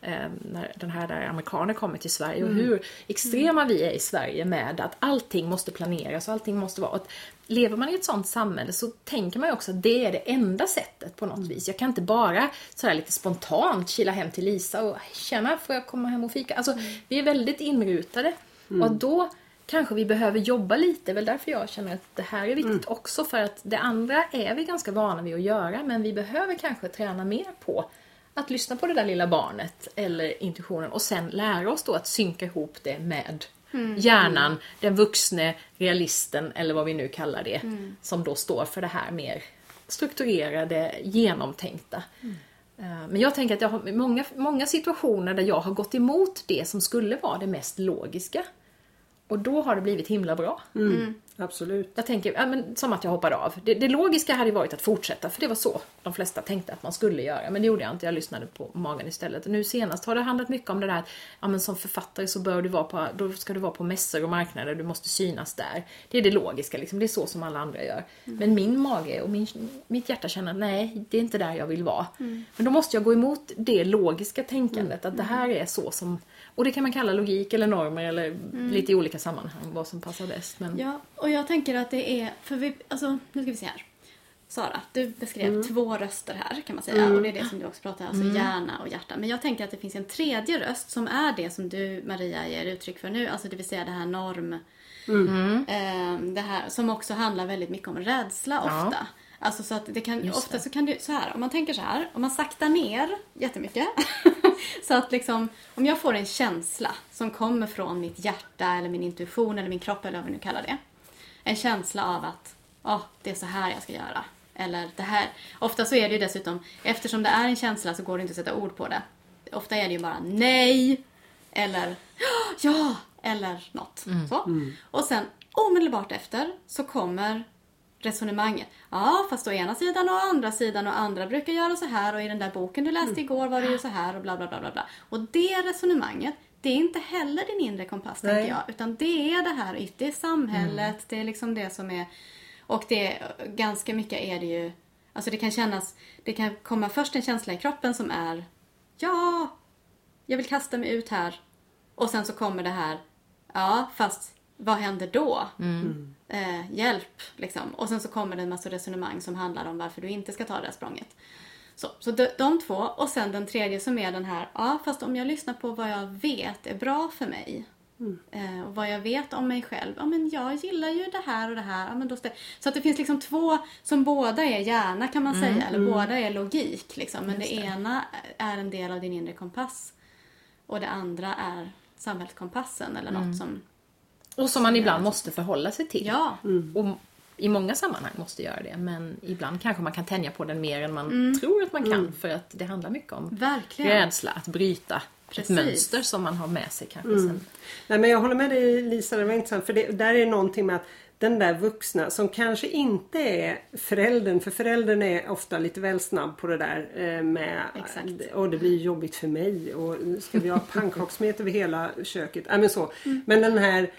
när den här där amerikaner kommer till Sverige och hur extrema vi är i Sverige med att allting måste planeras och allting måste vara... Att lever man i ett sånt samhälle så tänker man ju också att det är det enda sättet på något vis. Jag kan inte bara sådär lite spontant kila hem till Lisa och känna, får jag komma hem och fika? Alltså, vi är väldigt inrutade. Och då kanske vi behöver jobba lite, väl därför jag känner att det här är viktigt också för att det andra är vi ganska vana vid att göra men vi behöver kanske träna mer på att lyssna på det där lilla barnet eller intuitionen och sen lära oss då att synka ihop det med hjärnan, den vuxne realisten eller vad vi nu kallar det som då står för det här mer strukturerade, genomtänkta. Eh, Men jag tänker att jag har många, många situationer där jag har gått emot det som skulle vara det mest logiska. Och då har det blivit himla bra. Absolut. Jag tänker, ja, men, som att jag hoppade av. Det, det logiska hade varit att fortsätta, för det var så de flesta tänkte att man skulle göra. Men det gjorde jag inte, jag lyssnade på magen istället. Nu senast har det handlat mycket om det där att ja, men som författare så bör du vara på, då ska du vara på mässor och marknader, du måste synas där. Det är det logiska, liksom. det är så som alla andra gör. Men min mage och min, mitt hjärta känner att nej, det är inte där jag vill vara. Men då måste jag gå emot det logiska tänkandet, att det här är så som och det kan man kalla logik eller normer eller lite i olika sammanhang vad som passar bäst. Men... Ja, och jag tänker att det är, för vi, alltså nu ska vi se här. Sara, du beskrev två röster här kan man säga och det är det som du också pratar alltså hjärna och hjärta. Men jag tänker att det finns en tredje röst som är det som du Maria ger uttryck för nu, alltså det vill säga det här norm... Eh, det här som också handlar väldigt mycket om rädsla Ja. ofta. Alltså så att det kan, Just ofta det. så kan du, så här, om man tänker så här, om man saktar ner jättemycket. så att liksom, om jag får en känsla som kommer från mitt hjärta eller min intuition eller min kropp eller vad vi nu kallar det. En känsla av att, åh, det är så här jag ska göra. Eller det här. Ofta så är det ju dessutom, eftersom det är en känsla så går det inte att sätta ord på det. Ofta är det ju bara nej, eller ja, eller något. Så. Och sen omedelbart efter så kommer resonemanget. Ja, fast å ena sidan och å andra sidan och andra brukar göra så här och i den där boken du läste igår var det ju så här och bla bla bla bla bla. Och det resonemanget, det är inte heller din inre kompass Nej. tänker jag. Utan det är det här yt- det är samhället, det är liksom det som är... Och det är ganska mycket är det ju... Alltså det kan kännas... Det kan komma först en känsla i kroppen som är Ja, jag vill kasta mig ut här. Och sen så kommer det här Ja, fast vad händer då? Eh, hjälp, liksom. Och sen så kommer det en massa resonemang som handlar om varför du inte ska ta det här språnget. Så, så de, de två och sen den tredje som är den här, ja fast om jag lyssnar på vad jag vet är bra för mig Eh, och vad jag vet om mig själv. Ja men jag gillar ju det här och det här. Ja, men då så att det finns liksom två som båda är hjärna kan man säga. Eller båda är logik liksom. Men det, ena är en del av din inre kompass. Och det andra är samhällskompassen eller något som... Och som man ibland måste förhålla sig till. Ja, Och i många sammanhang måste göra det. Men ibland kanske man kan tänja på den mer än man tror att man kan. För att det handlar mycket om verkligen. rädsla att bryta Precis. ett mönster som man har med sig kanske sen. Nej, men jag håller med dig Lisa, det var intressant. För det, där är någonting med att den där vuxna som kanske inte är föräldern, för föräldern är ofta lite väl snabb på det där eh, med Exakt. och det blir jobbigt för mig och ska vi ha pannkakssmet över hela köket. Ja, men, så. men den här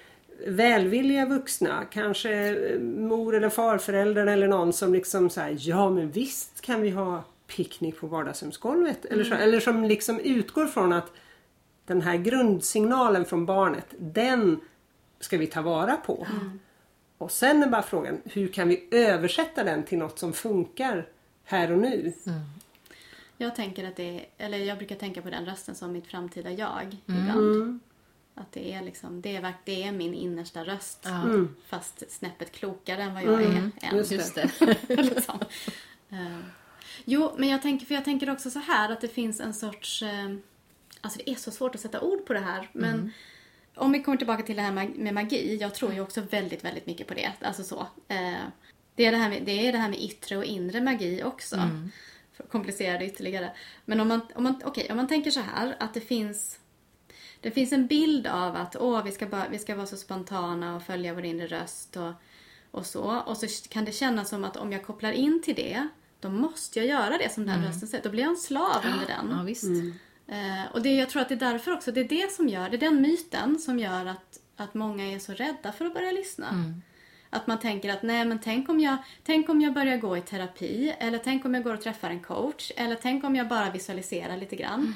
välvilliga vuxna, kanske eh, mor eller farföräldern eller någon som liksom säger ja men visst kan vi ha picknick på vardagsrumsgolvet. Eller, så, eller som liksom utgår från att den här grundsignalen från barnet, den ska vi ta vara på. Och sen är bara frågan, hur kan vi översätta den till något som funkar här och nu? Jag tänker att det eller jag brukar tänka på den rösten som mitt framtida jag ibland. Det är liksom, det är, det är min innersta röst. Fast snäppet klokare än vad jag är än. just Just det. liksom. Eh, jo, men jag tänker, för jag tänker också så här att det finns en sorts... eh, alltså det är så svårt att sätta ord på det här. Men om vi kommer tillbaka till det här med magi. Jag tror ju också väldigt, väldigt mycket på det. Alltså så. Eh, det, är det, här med, det är det här med yttre och inre magi också. För att komplicera det ytterligare. Men om man, om, man, okej, om man tänker så här att det finns det finns en bild av att åh, vi, ska bara, vi ska vara så spontana och följa vår inre röst och, och så. Och så kan det kännas som att om jag kopplar in till det, då måste jag göra det som den rösten säger. Då blir jag en slav under den. Ja, visst. Eh, och det, jag tror att det är därför också, det är det som gör, det är den myten som gör att, att många är så rädda för att börja lyssna. Att man tänker att nej men tänk om, jag, tänk om jag börjar gå i terapi eller tänk om jag går och träffar en coach eller tänk om jag bara visualiserar lite grann.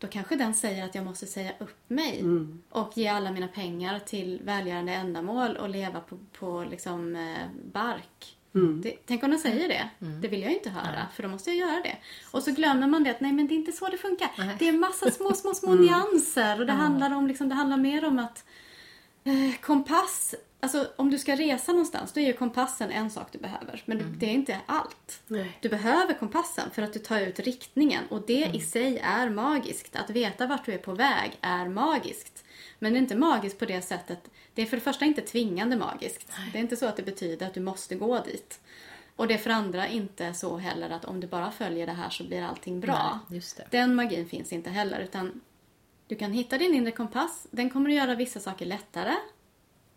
Då kanske den säger att jag måste säga upp mig och ge alla mina pengar till välgörande ändamål och leva på, på liksom, eh, bark. Det, tänk om den säger det. Det vill jag ju inte höra, för då måste jag göra det. Och så glömmer man det att nej men det är inte så det funkar. Det är massa små, små, små nyanser och det handlar om liksom, det handlar mer om att eh, kompass, alltså om du ska resa någonstans då är ju kompassen en sak du behöver. Men du- det är inte allt. Nej. Du behöver kompassen för att du tar ut riktningen och det i sig är magiskt. Att veta vart du är på väg är magiskt. Men det är inte magiskt på det sättet. Det är för det första inte tvingande magiskt. Det är inte så att det betyder att du måste gå dit. Och det är för andra inte så heller att om du bara följer det här så blir allting bra. Nej. Den magin finns inte heller utan du kan hitta din inre kompass. Den kommer att göra vissa saker lättare.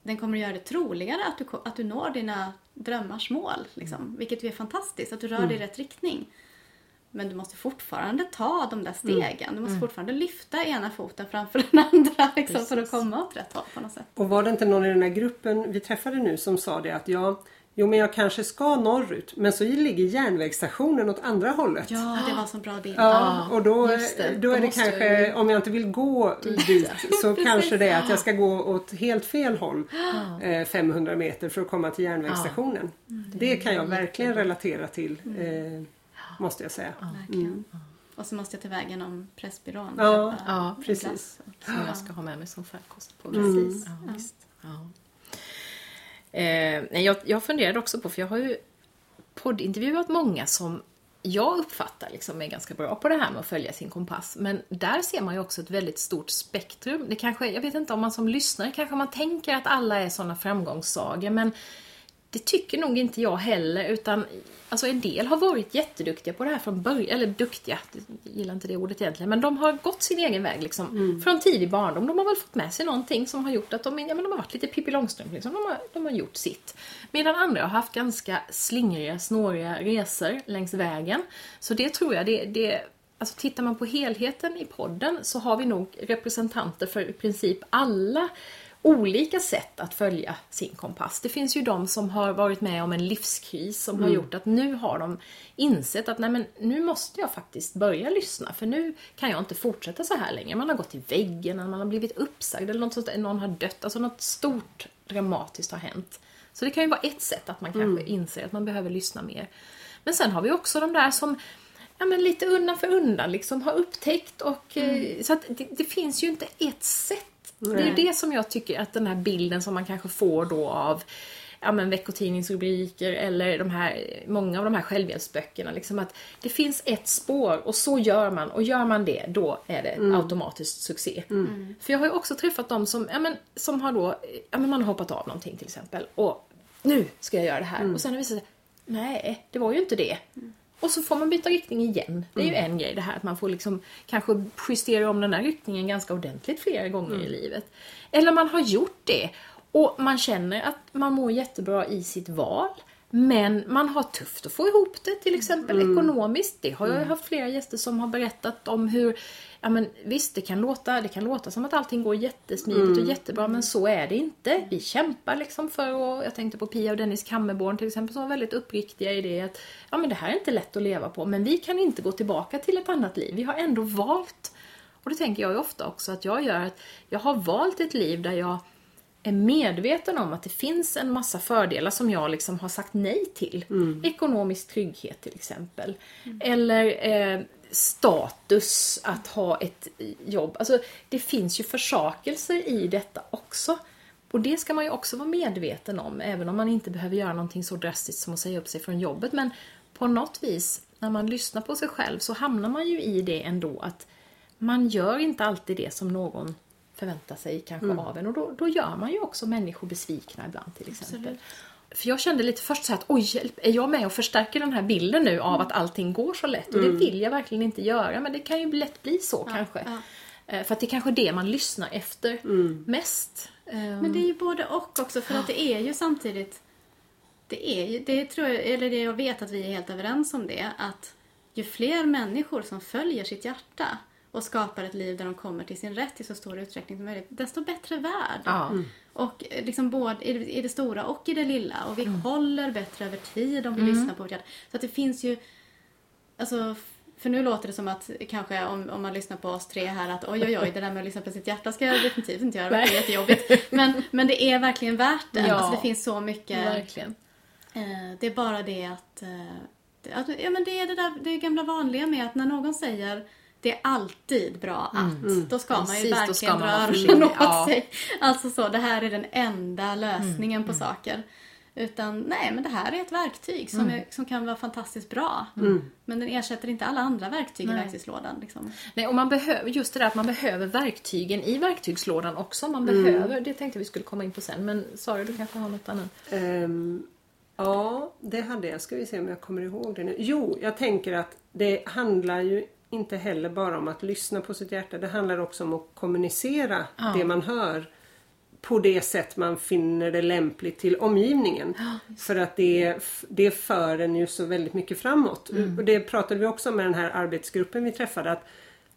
Den kommer att göra det troligare att du, att du når dina drömmars mål. Liksom. Vilket ju är fantastiskt, att du rör dig i rätt riktning. Men du måste fortfarande ta de där stegen. Du måste fortfarande lyfta ena foten framför den andra liksom, för att komma åt rätt håll på något sätt. Och var det inte någon i den här gruppen vi träffade nu som sa det att ja, jo men jag kanske ska norrut men så ligger järnvägsstationen åt andra hållet. Ja, det var en sån bra bild. Ja, och då, just det. då Då är det kanske, ju- om jag inte vill gå dit så kanske det är att jag ska gå åt helt fel håll eh, 500 meter för att komma till järnvägsstationen. Det kan jag verkligen relatera till, eh, måste jag säga. Verkligen. Och så måste jag till vägen om Pressbyrån. Ja, ja, precis. Som jag ska ha med mig som färgkost på. Precis. Ja, Ja. Eh, jag, jag funderade också på, för jag har ju poddintervjuat många som jag uppfattar liksom är ganska bra på det här med att följa sin kompass. Men där ser man ju också ett väldigt stort spektrum. Det kanske, jag vet inte om man som lyssnare kanske man tänker att alla är sådana framgångssagor, men det tycker nog inte jag heller, utan alltså en del har varit jätteduktiga på det här från början, eller duktiga, jag gillar inte det ordet egentligen, men de har gått sin egen väg liksom från tidig barndom. De har väl fått med sig någonting som har gjort att de, ja, men de har varit lite Pippi Långstrump, liksom. de, har, de har gjort sitt. Medan andra har haft ganska slingriga, snåriga resor längs vägen. Så det tror jag, det, det Alltså tittar man på helheten i podden så har vi nog representanter för i princip alla olika sätt att följa sin kompass. Det finns ju de som har varit med om en livskris som har gjort att nu har de insett att nej men nu måste jag faktiskt börja lyssna för nu kan jag inte fortsätta så här längre. Man har gått i väggen, eller man har blivit uppsagd eller något sånt, där, någon har dött, alltså något stort dramatiskt har hänt. Så det kan ju vara ett sätt att man kanske inser att man behöver lyssna mer. Men sen har vi också de där som ja, men lite undan för undan liksom har upptäckt och eh, så att det, det finns ju inte ett sätt Det är det som jag tycker att den här bilden som man kanske får då av ja, men veckotidningsrubriker eller de här, många av de här självhjälpsböckerna. Liksom att det finns ett spår och så gör man. Och gör man det då är det automatiskt succé. För jag har ju också träffat dem som, ja, men, som har då, ja, men man har hoppat av någonting till exempel. Och nu ska jag göra det här. Och sen har det visat sig, nej det var ju inte det. Och så får man byta riktning igen. Det är ju en grej det här att man får liksom kanske justera om den här riktningen ganska ordentligt flera gånger i livet. Eller man har gjort det och man känner att man mår jättebra i sitt val. Men man har tufft att få ihop det till exempel ekonomiskt. Det har jag ju haft flera gäster som har berättat om hur Ja men visst, det kan låta, det kan låta som att allting går jättesmidigt och jättebra men så är det inte. Vi kämpar liksom för att, jag tänkte på Pia och Dennis Kammerborn till exempel som var väldigt uppriktiga i det att ja men det här är inte lätt att leva på men vi kan inte gå tillbaka till ett annat liv. Vi har ändå valt. Och det tänker jag ju ofta också att jag gör att jag har valt ett liv där jag är medveten om att det finns en massa fördelar som jag liksom har sagt nej till. Ekonomisk trygghet till exempel. Eller eh, status att ha ett jobb. Alltså det finns ju försakelser i detta också. Och det ska man ju också vara medveten om, även om man inte behöver göra någonting så drastiskt som att säga upp sig från jobbet. Men på något vis, när man lyssnar på sig själv så hamnar man ju i det ändå att man gör inte alltid det som någon förväntar sig kanske av en. Och då, då gör man ju också människor besvikna ibland till exempel. Absolut. För jag kände lite först så här att oj, hjälp, är jag med och förstärker den här bilden nu av att allting går så lätt? Och det vill jag verkligen inte göra, men det kan ju lätt bli så kanske. ja. Eh, För att det är kanske det man lyssnar efter mest. Eh, Men det är ju både och också för att det är ju samtidigt det är ju, det tror jag, eller det jag vet att vi är helt överens om det, att ju fler människor som följer sitt hjärta och skapar ett liv där de kommer till sin rätt i så stor utsträckning som möjligt, desto bättre värld. Ja. Och eh, liksom både i det, stora och i det lilla. Och vi håller bättre över tid om vi lyssnar på vårt hjärta. Så att det finns ju, alltså för nu låter det som att kanske om, om man lyssnar på oss tre här att oj oj oj det där med att lyssna på sitt hjärta ska jag definitivt inte göra, det är jättejobbigt. Men, men det är verkligen värt det. Ja. Alltså det finns så mycket. Verkligen. Eh, det är bara det att, eh, det- att ja, men det är det där det gamla vanliga med att när någon säger det är alltid bra att, då ska man ju Precis, verkligen dra öronen åt Ja. sig. Alltså så, det här är den enda lösningen på saker. Utan nej, men det här är ett verktyg som, är, som kan vara fantastiskt bra. Men den ersätter inte alla andra verktyg i verktygslådan. Liksom. Nej, och man behöver, just det där att man behöver verktygen i verktygslådan också. Man behöver, det tänkte vi skulle komma in på sen. Men Sara, du kanske har något annat? Ehm, ja, det hade jag. Ska vi se om jag kommer ihåg det nu. Jo, jag tänker att det handlar ju inte heller bara om att lyssna på sitt hjärta. Det handlar också om att kommunicera det man hör på det sätt man finner det lämpligt till omgivningen. För att det, det för en ju så väldigt mycket framåt. Och det pratade vi också om med den här arbetsgruppen vi träffade. att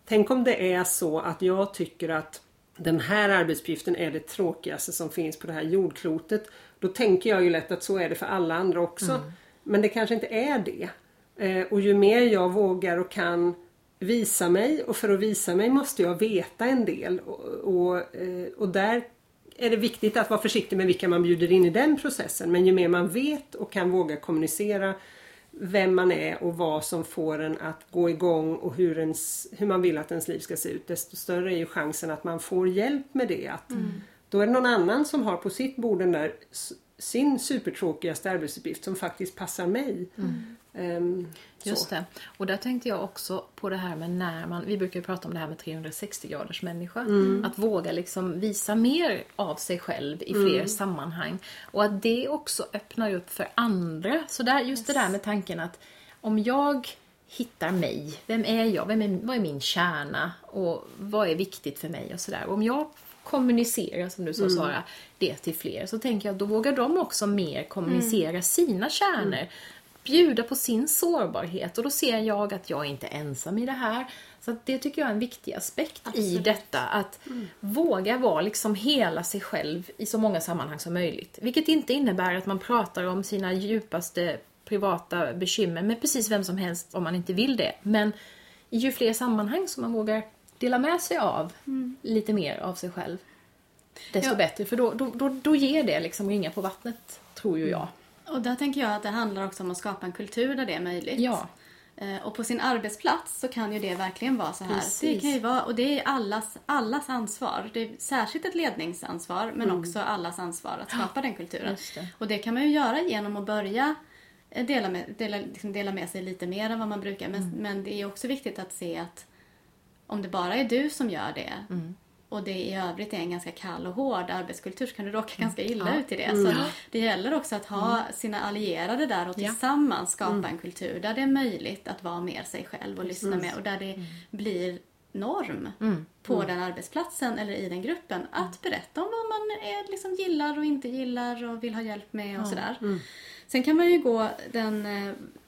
Tänk om det är så att jag tycker att den här arbetsuppgiften är det tråkigaste som finns på det här jordklotet. Då tänker jag ju lätt att så är det för alla andra också. Men det kanske inte är det. Eh, och ju mer jag vågar och kan visa mig och för att visa mig måste jag veta en del. Och, och, eh, och där är det viktigt att vara försiktig med vilka man bjuder in i den processen. Men ju mer man vet och kan våga kommunicera vem man är och vad som får en att gå igång och hur, ens, hur man vill att ens liv ska se ut. Desto större är ju chansen att man får hjälp med det. Att Då är det någon annan som har på sitt bord den där sin supertråkigaste arbetsuppgift som faktiskt passar mig. Ehm, så. Just det. Och där tänkte jag också på det här med när man, vi brukar ju prata om det här med 360 graders människa. Att våga liksom visa mer av sig själv i fler sammanhang. Och att det också öppnar upp för andra. Så där, just det där med tanken att om jag hittar mig, vem är jag, vem är, vad är min kärna och vad är viktigt för mig och sådär. Om jag kommunicerar, som du sa Sara, det till fler så tänker jag att då vågar de också mer kommunicera sina kärnor bjuda på sin sårbarhet och då ser jag att jag är inte ensam i det här. Så det tycker jag är en viktig aspekt i Absolut. detta. Att våga vara liksom hela sig själv i så många sammanhang som möjligt. Vilket inte innebär att man pratar om sina djupaste privata bekymmer med precis vem som helst om man inte vill det. Men i ju fler sammanhang som man vågar dela med sig av lite mer av sig själv. Desto Ja. bättre, för då, då, då, då ger det liksom ringa på vattnet, tror ju jag. Och där tänker jag att det handlar också om att skapa en kultur där det är möjligt. Ja. Eh, Och på sin arbetsplats så kan ju det verkligen vara så här. Precis. Det kan ju vara, och det är allas, allas ansvar. Det är särskilt ett ledningsansvar men också allas ansvar att skapa den kulturen. Mm. Det. Och det kan man ju göra genom att börja eh, dela med, dela, liksom dela med sig lite mer än vad man brukar. Men, men det är också viktigt att se att om det bara är du som gör det och det i övrigt är en ganska kall och hård arbetskultur så kan du råka ganska illa ut i det. Så det gäller också att ha sina allierade där och tillsammans skapa en kultur där det är möjligt att vara mer sig själv och lyssna med och där det blir norm på den arbetsplatsen eller i den gruppen att berätta om vad man är, liksom gillar och inte gillar och vill ha hjälp med och sådär. Sen kan man ju gå den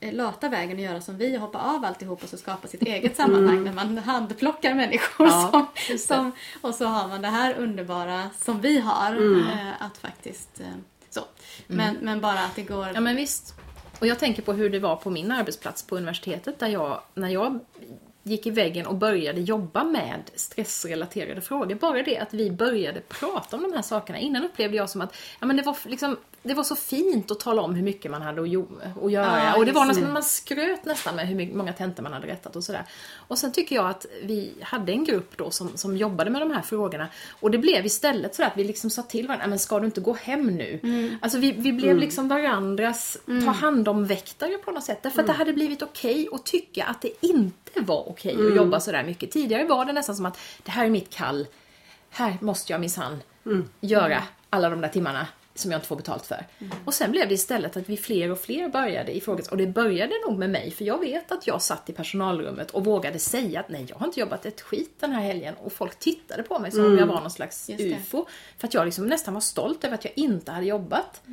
eh, lata vägen och göra som vi och hoppa av alltihop och så skapa sitt eget sammanhang där man handplockar människor Ja, som, som, och så har man det här underbara som vi har eh, att faktiskt eh, så. Men, men bara att det går Ja men visst. Och jag tänker på hur det var på min arbetsplats på universitetet där jag, när jag gick i väggen och började jobba med stressrelaterade frågor. Bara det att vi började prata om de här sakerna. Innan upplevde jag som att ja, men det, var liksom, det var så fint att tala om hur mycket man hade att, att göra. Ja, och det var nästan, man skröt nästan med hur många tentor man hade rättat och sådär. Och sen tycker jag att vi hade en grupp då som, som jobbade med de här frågorna. Och det blev istället så att vi liksom sa till varandra, "Nej, men ska du inte gå hem nu? Alltså vi, vi blev liksom varandras ta hand om väktare på något sätt. Därför att det hade blivit okej att tycka att det inte var okej att jobba sådär mycket. Tidigare var det nästan som att det här är mitt kall. Här måste jag minsann göra alla de där timmarna som jag inte får betalt för. Och sen blev det istället att vi fler och fler började ifrågasätta. Och det började nog med mig, för jag vet att jag satt i personalrummet och vågade säga att nej, jag har inte jobbat ett skit den här helgen. Och folk tittade på mig som om jag var någon slags. UFO. För att jag liksom nästan var stolt över att jag inte hade jobbat. Eh,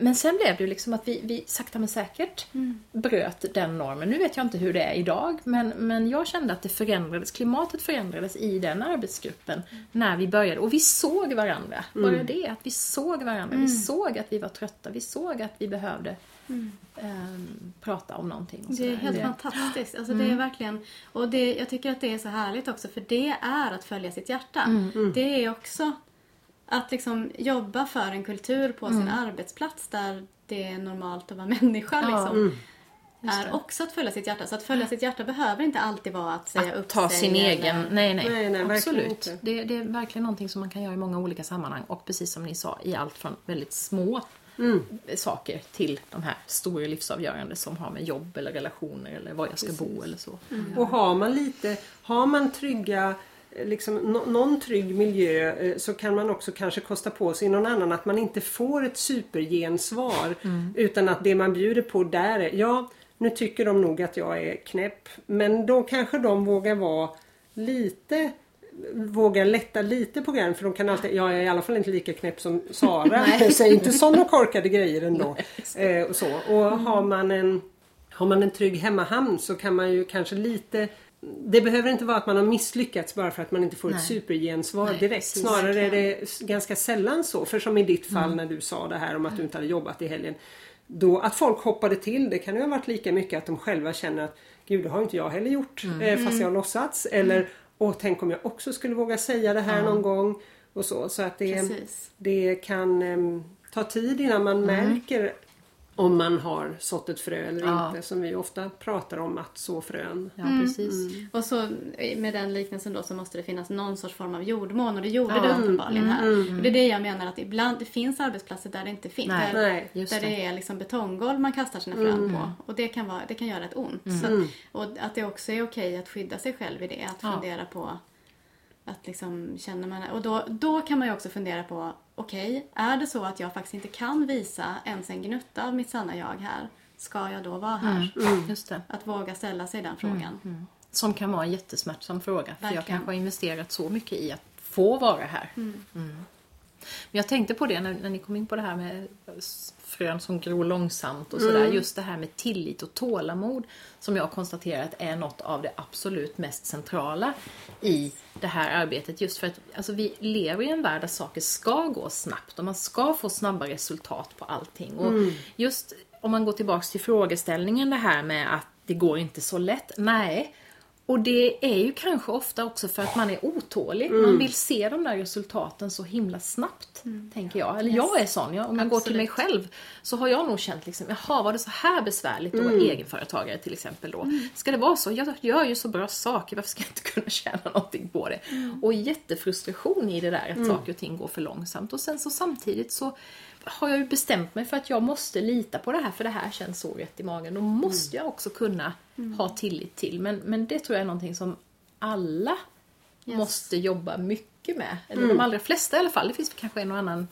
Men sen blev det ju liksom att vi, vi sakta men säkert bröt den normen. Nu vet jag inte hur det är idag, men, men jag kände att det förändrades. Klimatet förändrades i den arbetsgruppen när vi började. Och vi såg varandra. Bara det, att vi såg varandra. Vi såg att vi var trötta. Vi såg att vi behövde ehm, prata om någonting. Och Det är helt fantastiskt. Alltså det är verkligen, och det, jag tycker att det är så härligt också för det är att följa sitt hjärta. Det är också att liksom jobba för en kultur på sin arbetsplats där det är normalt att vara människa. Ja, Liksom, Just är också att följa sitt hjärta. Så att följa sitt hjärta behöver inte alltid vara att säga upp Att ta sig. sin eller- egen... Nej, nej. Nej, nej, Absolut. Det, det är verkligen någonting som man kan göra i många olika sammanhang. Och precis som ni sa, i allt från väldigt små saker till de här stora livsavgörande som har med jobb eller relationer eller var jag ska bo eller så. Och har man lite, har man trygga Liksom, nå- någon trygg miljö eh, så kan man också kanske kosta på sig någon annan att man inte får ett supergensvar utan att det man bjuder på där är ja nu tycker de nog att jag är knäpp men då kanske de vågar vara lite vågar lätta lite på grejen för de kan alltid, jag är i alla fall inte lika knäpp som Sara. Säg inte sådana korkade grejer ändå. Eh, och så. Och har man en har man en trygg hemmahamn så kan man ju kanske lite det behöver inte vara att man har misslyckats bara för att man inte får ett Nej. supergensvar Nej, direkt. precis. Snarare är det ganska sällan så. För som i ditt fall när du sa det här om att du inte hade jobbat i helgen. Då att folk hoppade till, det kan ju ha varit lika mycket att de själva känner att Gud det har inte jag heller gjort eh, fast jag har låtsats. Eller Åh, tänk om jag också skulle våga säga det här någon gång. Och så, så att det, Precis. det kan em, ta tid innan man märker om man har sått ett frö eller Ja. inte. Som vi ofta pratar om att så frön. Ja, precis. Och så med den liknelsen då så måste det finnas någon sorts form av jordmån och det gjorde Ja. det uppenbarligen här. Och det är det jag menar att ibland, det finns arbetsplatser där det inte finns. Nej. Där, Nej, där det. det är liksom betonggolv man kastar sina frön på. Och det kan, vara, det kan göra ett ont. Så att, och att det också är okej att skydda sig själv i det. Att Ja. fundera på att liksom känner man Och då, då kan man ju också fundera på okej, är det så att jag faktiskt inte kan visa ens en gnutta av mitt sanna jag här? Ska jag då vara här? Just det. Att våga ställa sig den frågan. Som kan vara en jättesmärtsam fråga. För jag Verkligen. kanske har investerat så mycket i att få vara här. Mm. Men jag tänkte på det när, när ni kom in på det här med frön som gror långsamt och sådär. Just det här med tillit och tålamod som jag har konstaterat är något av det absolut mest centrala i det här arbetet. Just för att alltså, vi lever i en värld där saker ska gå snabbt och man ska få snabba resultat på allting. Och just om man går tillbaks till frågeställningen det här med att det går inte så lätt. Nej, Och det är ju kanske ofta också för att man är otålig. Mm. Man vill se de där resultaten så himla snabbt. Tänker jag. Eller jag är sån. Jag, om jag går till mig själv så har jag nog känt liksom, jaha var det så här besvärligt att vara egenföretagare till exempel då. Ska det vara så? Jag gör ju så bra saker, varför ska jag inte kunna tjäna någonting på det? Och jättefrustration i det där att saker och ting går för långsamt. Och sen så samtidigt så har jag ju bestämt mig för att jag måste lita på det här för det här känns så rätt i magen. Då måste jag också kunna ha tillit till. Men, men det tror jag är någonting som alla måste jobba mycket med. Eller de allra flesta i alla fall. Det finns kanske en och annan,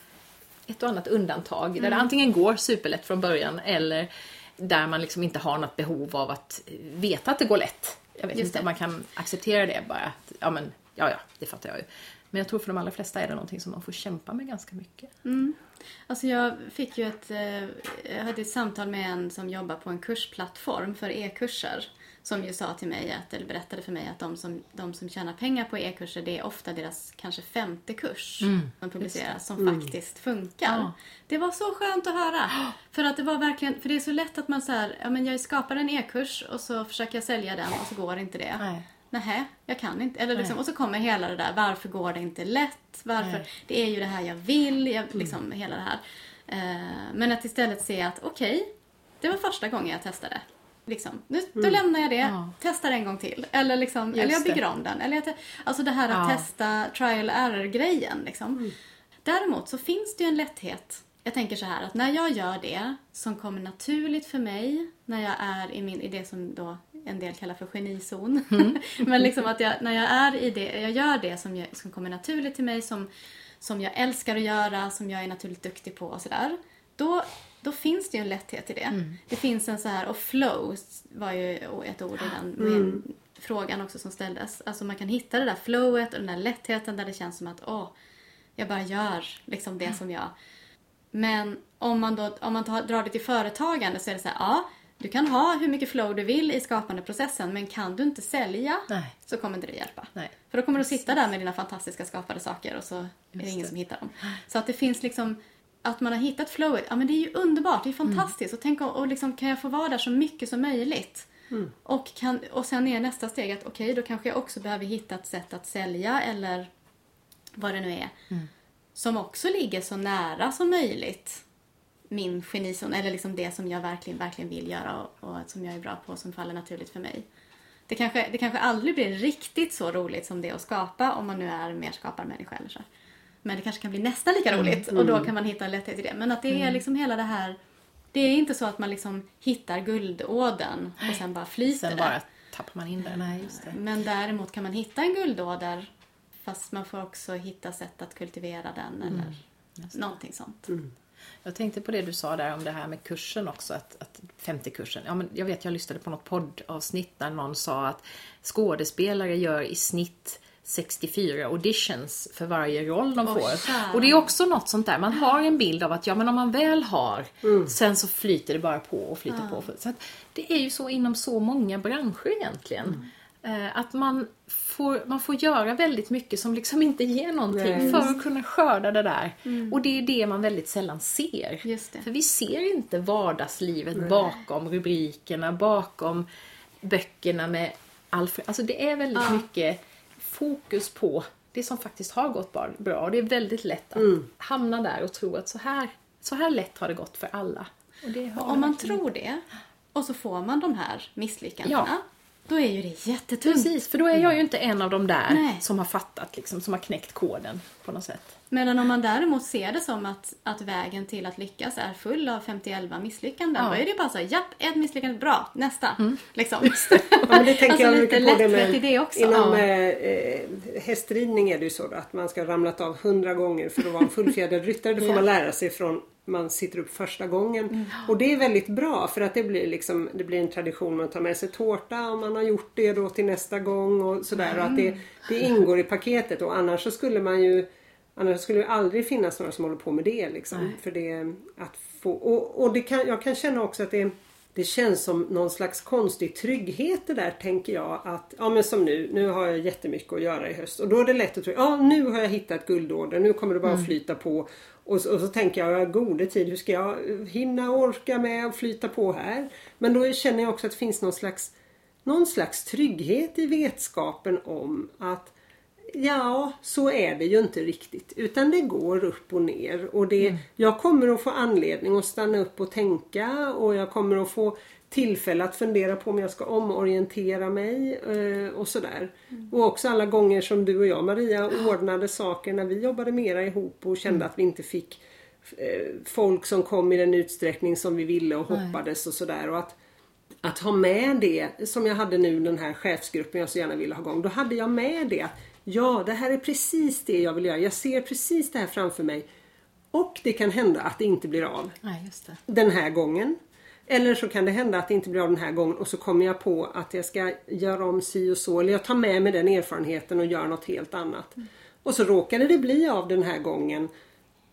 ett och annat undantag där det antingen går superlätt från början eller där man liksom inte har något behov av att veta att det går lätt. Jag vet Just inte om man kan acceptera det bara. Att, ja men, ja ja, det fattar jag ju. Men jag tror för de allra flesta är det någonting som man får kämpa med ganska mycket. Alltså jag fick ju ett, eh, jag hade ett samtal med en som jobbar på en kursplattform för e-kurser. Som ju sa till mig, att, eller berättade för mig att de som, de som tjänar pengar på e-kurser det är ofta deras kanske femte kurs som publiceras som faktiskt funkar. Ja. Det var så skönt att höra. För att det var verkligen, för det är så lätt att man så här, ja men jag skapar en e-kurs och så försöker jag sälja den och så går inte det. Nej. Nähä, jag kan inte. Eller liksom, och så kommer hela det där, varför går det inte lätt? Varför? Nej. Det är ju det här jag vill, jag, liksom hela det här. Eh, men att istället se att okej, det var första gången jag testade. Liksom, nu, Då lämnar jag det, Ja. testar en gång till. Eller, liksom, eller jag det. bygger om den. Eller jag alltså det här att Ja. testa trial error-grejen. Liksom. Däremot så finns det ju en lätthet. Jag tänker så här att när jag gör det som kommer naturligt för mig, när jag är i, min, i det som då en del kallar för genizon. Men liksom att jag, när jag är i det, jag gör det som, jag, som kommer naturligt till mig, som, som jag älskar att göra, som jag är naturligt duktig på och sådär. Då, då finns det ju en lätthet i det. Det finns en så här, och flow var ju ett ord i den med frågan också som ställdes. Alltså man kan hitta det där flowet och den där lättheten där det känns som att åh, jag bara gör liksom det som jag... Men om man då om man tar, drar det till företagande så är det så här, ja, du kan ha hur mycket flow du vill i skapandeprocessen men kan du inte sälja Nej. så kommer inte det hjälpa. Nej. För då kommer du sitta där med dina fantastiska skapade saker och så är det Just ingen det. som hittar dem. Så att det finns liksom att man har hittat flowet, ja men det är ju underbart, det är Mm. fantastiskt. Och tänk och, och liksom, kan jag få vara där så mycket som möjligt? Och, kan, och sen är nästa steg att okej, då kanske jag också behöver hitta ett sätt att sälja eller vad det nu är. Mm. Som också ligger så nära som möjligt min genizon, eller liksom det som jag verkligen, verkligen vill göra och, och som jag är bra på som faller naturligt för mig. Det kanske, det kanske aldrig blir riktigt så roligt som det att skapa om man nu är mer skaparmänniska eller så. Men det kanske kan bli nästan lika roligt och då kan man hitta en lätthet i det. Men att det är liksom hela det här det är inte så att man liksom hittar guldådern och sen bara flyter Sen det. bara tappar man in det. Nej, just det. Men däremot kan man hitta en guldåder fast man får också hitta sätt att kultivera den eller någonting sånt. Jag tänkte på det du sa där om det här med kursen också, att, att 50-kursen. Ja, men jag vet, jag lyssnade på något poddavsnitt där någon sa att skådespelare gör i snitt 64 auditions för varje roll de Åh, får. kära. Och det är också något sånt där, man har en bild av att ja men om man väl har, sen så flyter det bara på och flyter på. Så det är ju så inom så många branscher egentligen. Eh, Att man får, man får göra väldigt mycket som liksom inte ger någonting Nej. för att kunna skörda det där. Och det är det man väldigt sällan ser. För vi ser inte vardagslivet bakom rubrikerna, bakom böckerna med Alfred. Alltså det är väldigt mycket fokus på det som faktiskt har gått bra. Och det är väldigt lätt att hamna där och tro att så här, så här lätt har det gått för alla. Och Om man tror det och så får man de här misslyckandena. Ja. Då är ju det jättetungt. Precis, för då är jag ju inte en av de där Nej. som har fattat, liksom, som har knäckt koden på något sätt. Medan om man däremot ser det som att, att vägen till att lyckas är full av 51 misslyckanden. Ja. Då är det bara så, japp, ett misslyckande, bra, nästa. Liksom. Ja, men det tänker Alltså jag lite mycket på det med, i det också. Inom Ja. eh, eh, hästridning är det ju så då, att man ska ha ramlat av hundra gånger för att vara en fullfjädrad ryttare. Det får man lära sig från man sitter upp första gången. Mm. Och det är väldigt bra för att det blir, liksom, det blir en tradition att ta med sig tårta om man har gjort det då till nästa gång och sådär. Och att det, det ingår i paketet och annars så skulle man ju Annars skulle det aldrig finnas några som håller på med det. Liksom. För det att få, och och det kan, jag kan känna också att det, det känns som någon slags konstig trygghet det där tänker jag. Att, ja men som nu, nu har jag jättemycket att göra i höst. Och då är det lätt att tro, ja nu har jag hittat guldådern, nu kommer det bara att flyta på. Och, så- och så tänker jag, gode tid, hur ska jag hinna orka med att flyta på här? Men då känner jag också att det finns någon slags någon slags trygghet i vetskapen om att Ja, så är det ju inte riktigt. Utan det går upp och ner. Och det, Jag kommer att få anledning att stanna upp och tänka och jag kommer att få tillfälle att fundera på om jag ska omorientera mig eh, och sådär. Och också alla gånger som du och jag Maria ordnade saker när vi jobbade mera ihop och kände att vi inte fick eh, folk som kom i den utsträckning som vi ville och hoppades och sådär. Och att, att ha med det som jag hade nu den här chefsgruppen jag så gärna ville ha igång. Då hade jag med det ja, det här är precis det jag vill göra. Jag ser precis det här framför mig. Och det kan hända att det inte blir av Nej, just det. den här gången. Eller så kan det hända att det inte blir av den här gången och så kommer jag på att jag ska göra om si och så. Eller jag tar med mig den erfarenheten och gör något helt annat. Och så råkade det bli av den här gången.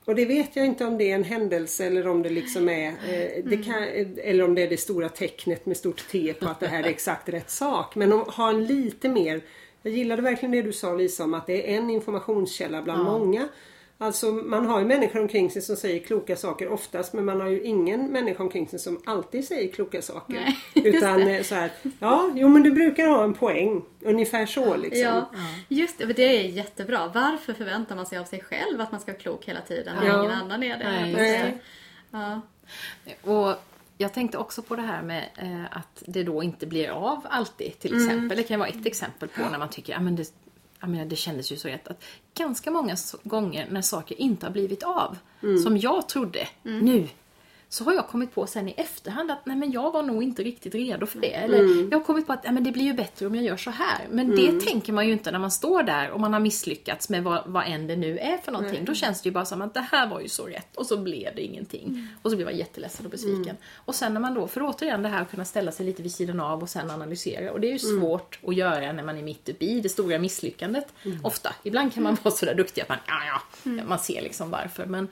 Och det vet jag inte om det är en händelse eller om det liksom är eh, det kan, Eller om det är det stora tecknet med stort T på att det här är exakt rätt sak. Men om, ha en lite mer Jag gillade verkligen det du sa Lisa om att det är en informationskälla bland många. Alltså man har ju människor omkring sig som säger kloka saker oftast men man har ju ingen människa omkring sig som alltid säger kloka saker. Nej, Utan eh, så här, ja, jo men du brukar ha en poäng. Ungefär så liksom. Ja, just det. Det är jättebra. Varför förväntar man sig av sig själv att man ska vara klok hela tiden när Ja. ingen annan är det? Nej, jag. Ja. Och tänkte också på det här med eh, att det då inte blir av alltid till exempel. Det kan vara ett exempel på när man tycker att det, jag menar, det kändes ju så rätt. Att ganska många gånger när saker inte har blivit av, som jag trodde nu, så har jag kommit på sen i efterhand att nej men jag var nog inte riktigt redo för det. Eller jag har kommit på att nej, men det blir ju bättre om jag gör så här. Men det tänker man ju inte när man står där och man har misslyckats med vad, vad än det nu är för någonting. Då känns det ju bara som att det här var ju så rätt och så blev det ingenting. Och så blir man jätteledsen och besviken. Och sen när man då, för återigen det här att kunna ställa sig lite vid sidan av och sen analysera. Och det är ju svårt att göra när man är mitt uppe i det stora misslyckandet. Ofta. Ibland kan man vara sådär duktig att man, ja, ja, man ser liksom varför. Men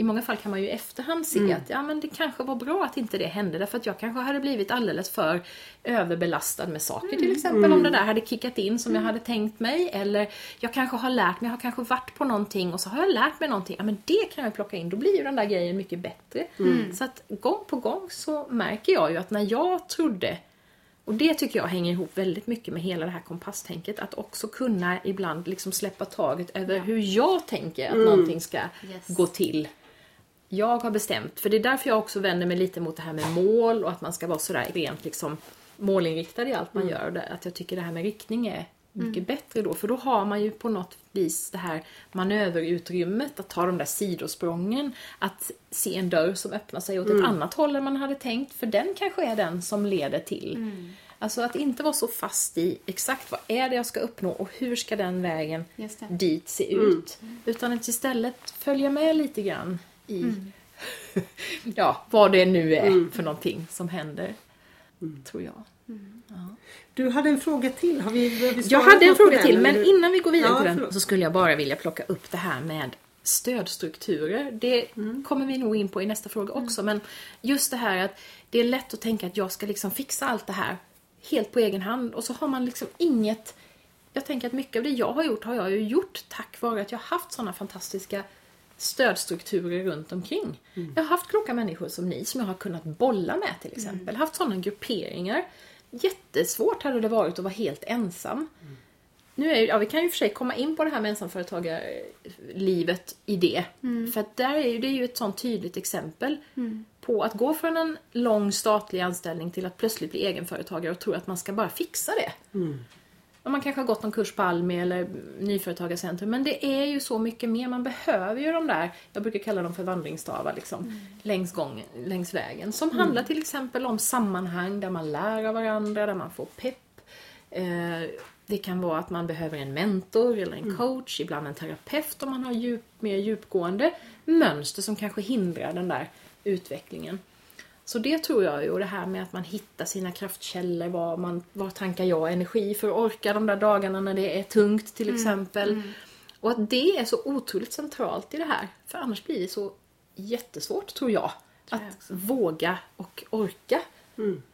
i många fall kan man ju i efterhand se att ja, men det kanske var bra att inte det hände därför att jag kanske hade blivit alldeles för överbelastad med saker. Till exempel om det där hade kickat in som jag hade tänkt mig eller jag kanske har lärt mig, jag har kanske varit på någonting och så har jag lärt mig någonting, ja men det kan jag plocka in, då blir ju den där grejen mycket bättre. Så att gång på gång så märker jag ju att när jag trodde och det tycker jag hänger ihop väldigt mycket med hela det här kompasstänket. Att också kunna ibland liksom släppa taget över hur jag tänker att någonting ska Yes. gå till. Jag har bestämt, för det är därför jag också vänder mig lite mot det här med mål och att man ska vara sådär rent liksom målinriktad i allt man gör. Och det- Att jag tycker det här med riktning är mycket bättre då. För då har man ju på något vis det här manöverutrymmet, att ta de där sidosprången, att se en dörr som öppnar sig åt ett annat håll än man hade tänkt, för den kanske är den som leder till. Alltså att inte vara så fast i exakt vad är det jag ska uppnå och hur ska den vägen dit se ut. Utan att istället följa med lite grann i ja, vad det nu är för någonting som händer. Tror jag. Du hade en fråga till. Har vi, har vi Jag hade en fråga till, men eller? innan vi går vidare Ja, på den förlåt. så skulle jag bara vilja plocka upp det här med stödstrukturer. Det kommer vi nog in på i nästa fråga också, men just det här att det är lätt att tänka att jag ska liksom fixa allt det här helt på egen hand och så har man liksom inget jag tänker att mycket av det jag har gjort har jag ju gjort tack vare att jag har haft sådana fantastiska stödstrukturer runt omkring. Jag har haft kloka människor som ni som jag har kunnat bolla med till exempel. Haft sådana grupperingar. Jättesvårt hade det varit att vara helt ensam. Nu är, ja, vi kan ju för sig komma in på det här med ensamföretagarlivet i det. För att där är ju, det är ju ett sånt tydligt exempel på att gå från en lång statlig anställning till att plötsligt bli egenföretagare och tro att man ska bara fixa det. Man kanske har gått någon kurs på Almi eller Nyföretagarcentrum men det är ju så mycket mer. Man behöver ju de där, jag brukar kalla dem för vandringsstavar liksom, längs, gången, längs vägen. Som handlar till exempel om sammanhang där man lär av varandra, där man får pepp. Eh, det kan vara att man behöver en mentor eller en coach, ibland en terapeut om man har djup, mer djupgående mönster som kanske hindrar den där utvecklingen. Så det tror jag ju, och det här med att man hittar sina kraftkällor, var, man, var tankar jag energi för att orka de där dagarna när det är tungt till exempel. Och att det är så otroligt centralt i det här, för annars blir det så jättesvårt tror jag. Att våga och orka.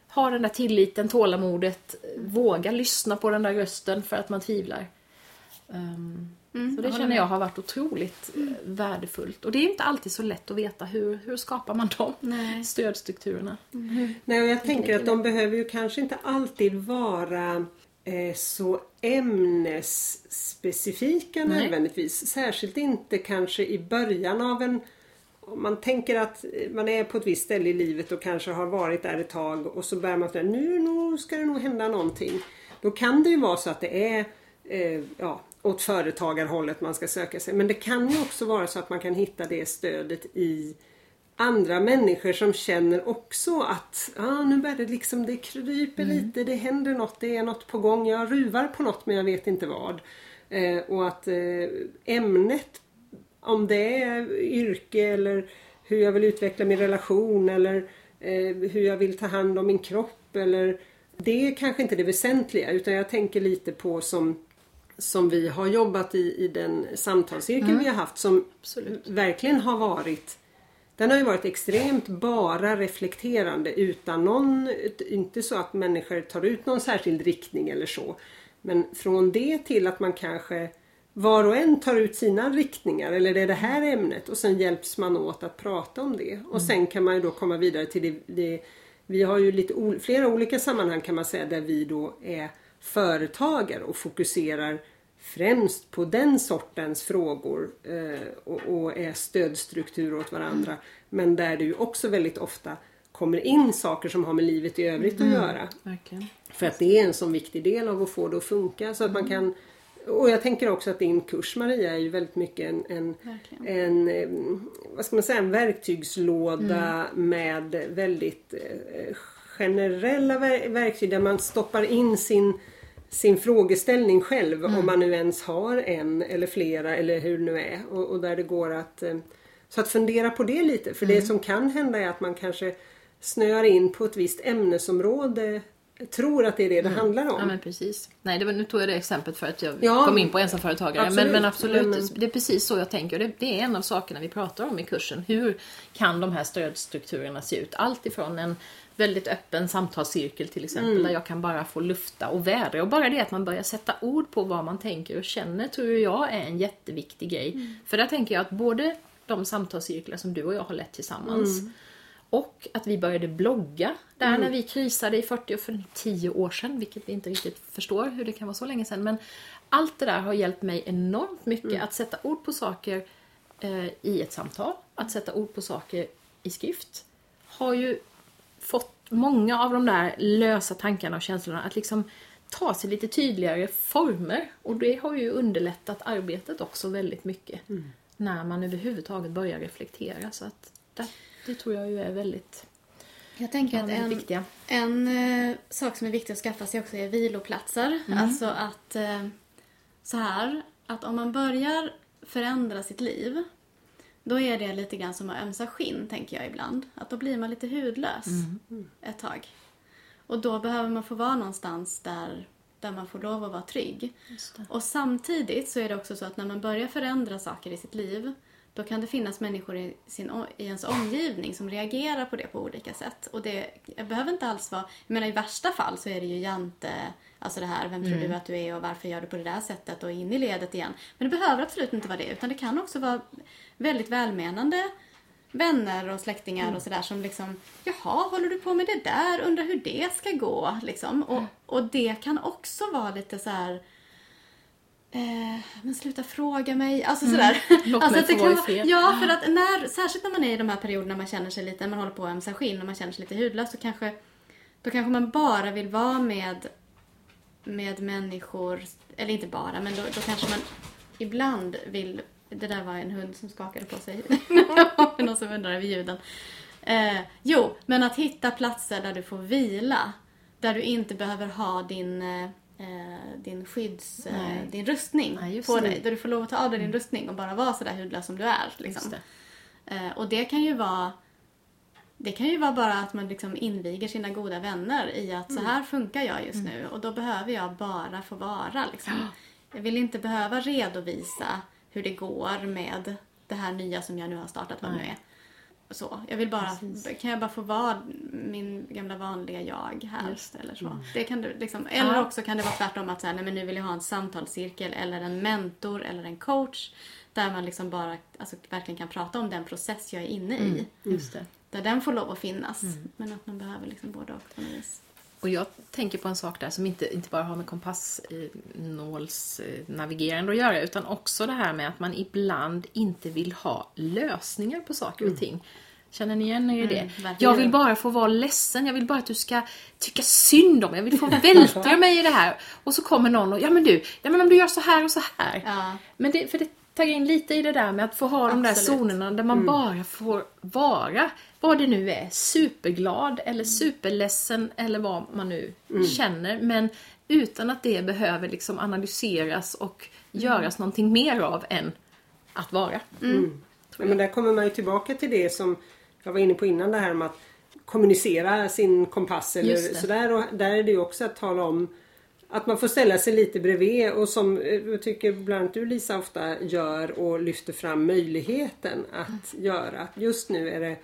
Ha den där tilliten, tålamodet, våga lyssna på den där rösten för att man tvivlar. Um, Mm, så det känner jag har varit otroligt eh, värdefullt. Och det är ju inte alltid så lätt att veta hur, hur skapar man de Nej. stödstrukturerna. Nej, och jag tänker att de behöver ju kanske inte alltid vara eh, så ämnesspecifika Nej. nödvändigtvis. Särskilt inte kanske i början av en... Om man tänker att man är på ett visst ställe i livet och kanske har varit där ett tag och så börjar man säga nu, nu ska det nog hända någonting. Då kan det ju vara så att det är eh, ja, åt företagarhållet man ska söka sig. Men det kan ju också vara så att man kan hitta det stödet i andra människor som känner också att ah, nu börjar det liksom, det kryper lite, det händer något, det är något på gång, jag ruvar på något men jag vet inte vad. Eh, och att eh, ämnet, om det är yrke eller hur jag vill utveckla min relation eller eh, hur jag vill ta hand om min kropp eller det är kanske inte det väsentliga utan jag tänker lite på som som vi har jobbat i, i den samtalscirkel vi har haft som Absolut. verkligen har varit den har ju varit extremt bara reflekterande utan någon, inte så att människor tar ut någon särskild riktning eller så. Men från det till att man kanske var och en tar ut sina riktningar eller det är det här ämnet och sen hjälps man åt att prata om det. Och sen kan man ju då komma vidare till det, det vi har ju lite flera olika sammanhang kan man säga där vi då är företagare och fokuserar främst på den sortens frågor eh, och, är stödstruktur åt varandra. Men där det ju också väldigt ofta kommer in saker som har med livet i övrigt att göra. Verkligen. För att det är en sån viktig del av att få det att funka. Så att man kan och jag tänker också att din kurs Maria är ju väldigt mycket en, en, en eh, vad ska man säga, en verktygslåda med väldigt eh, generella ver- verktyg där man stoppar in sin, sin frågeställning själv om man nu ens har en eller flera eller hur det nu är. Och, och där det går att eh, så att fundera på det lite. För det som kan hända är att man kanske snöar in på ett visst ämnesområde tror att det är det det handlar om. Ja men precis. Nej, det var, nu tog jag det exemplet för att jag Ja, kom in på ensamföretagare. absolut. Men, men absolut, Men- det är precis så jag tänker. Det, det är en av sakerna vi pratar om i kursen. Hur kan de här stödstrukturerna se ut? Allt ifrån en väldigt öppen samtalscirkel till exempel Mm. där jag kan bara få lufta och vädra. Och bara det att man börjar sätta ord på vad man tänker och känner tror jag är en jätteviktig grej. Mm. För där tänker jag att både de samtalscirklar som du och jag har lett tillsammans Mm. och att vi började blogga där när vi krisade i 40 och för 10 år sedan, vilket vi inte riktigt förstår hur det kan vara så länge sedan. Men allt det där har hjälpt mig enormt mycket att sätta ord på saker eh, i ett samtal, att sätta ord på saker i skrift. Har ju fått många av de där lösa tankarna och känslorna att liksom ta sig lite tydligare former. Och det har ju underlättat arbetet också väldigt mycket. När man överhuvudtaget börjar reflektera. Så att det, det tror jag ju är väldigt, Jag tänker att en, viktiga. en eh, sak som är viktig att skaffa sig också är viloplatser. Alltså att eh, så här, att om man börjar förändra sitt liv då är det lite grann som att ömsa skinn, tänker jag ibland. Att då blir man lite hudlös ett tag. Och då behöver man få vara någonstans där, där man får lov att vara trygg. Och samtidigt så är det också så att när man börjar förändra saker i sitt liv då kan det finnas människor i, sin, i ens omgivning som reagerar på det på olika sätt. Och det jag behöver inte alls vara... Jag menar i värsta fall så är det ju jante, alltså det här, vem tror du att du är och varför gör du på det där sättet och in i ledet igen. Men det behöver absolut inte vara det utan det kan också vara väldigt välmenande vänner och släktingar och sådär som liksom Jaha, håller du på med det där? Undrar hur det ska gå? Liksom. Och, och det kan också vara lite så här. Eh, men sluta fråga mig. Alltså sådär. Låt alltså mig få kan vara fred. Ja, för att när, särskilt när man är i de här perioderna man känner sig lite, man håller på att ömsa skinn och man känner sig lite hudlös så kanske då kanske man bara vill vara med med människor, eller inte bara, men då, då kanske man ibland vill det där var en hund som skakade på sig. Någon som undrar över ljuden. Eh, jo, men att hitta platser där du får vila. Där du inte behöver ha din, eh, eh, din skydds... Eh, din rustning Nej, på det. dig. Där du får lov att ta av dig din rustning och bara vara sådär hudlös som du är. Liksom. det. Eh, och det kan ju vara det kan ju vara bara att man liksom inviger sina goda vänner i att Mm. så här funkar jag just nu och då behöver jag bara få vara. Liksom. Jag vill inte behöva redovisa hur det går med det här nya som jag nu har startat vad det nu är. så. Jag vill bara, kan jag bara få vara min gamla vanliga jag här? Eller så. Det kan du liksom, eller Ja. också kan det vara tvärtom att så här, nej, men nu vill jag ha en samtalscirkel eller en mentor eller en coach. Där man liksom bara alltså, verkligen kan prata om den process jag är inne i. Just det. Där den får lov att finnas. Men att man behöver liksom både och på något vis. Och jag tänker på en sak där som inte, inte bara har med kompassnålsnavigerande att göra utan också det här med att man ibland inte vill ha lösningar på saker och ting. Känner ni igen er i det? verkligen. jag vill bara få vara ledsen, jag vill bara att du ska tycka synd om mig, jag vill få vältra mig i det här. Och så kommer någon och, ja men du, ja men om du gör så här och så här. Ja. Men det, för det taggar in lite i det där med att få ha de där Absolut. zonerna där man bara får vara, vad det nu är, superglad eller superledsen eller vad man nu känner. Men utan att det behöver liksom analyseras och göras någonting mer av än att vara. Ja, men där kommer man ju tillbaka till det som jag var inne på innan det här med att kommunicera sin kompass eller sådär. Och där är det ju också att tala om att man får ställa sig lite bredvid och som eh, jag tycker bland annat du Lisa ofta gör och lyfter fram möjligheten att göra. Att Just nu är det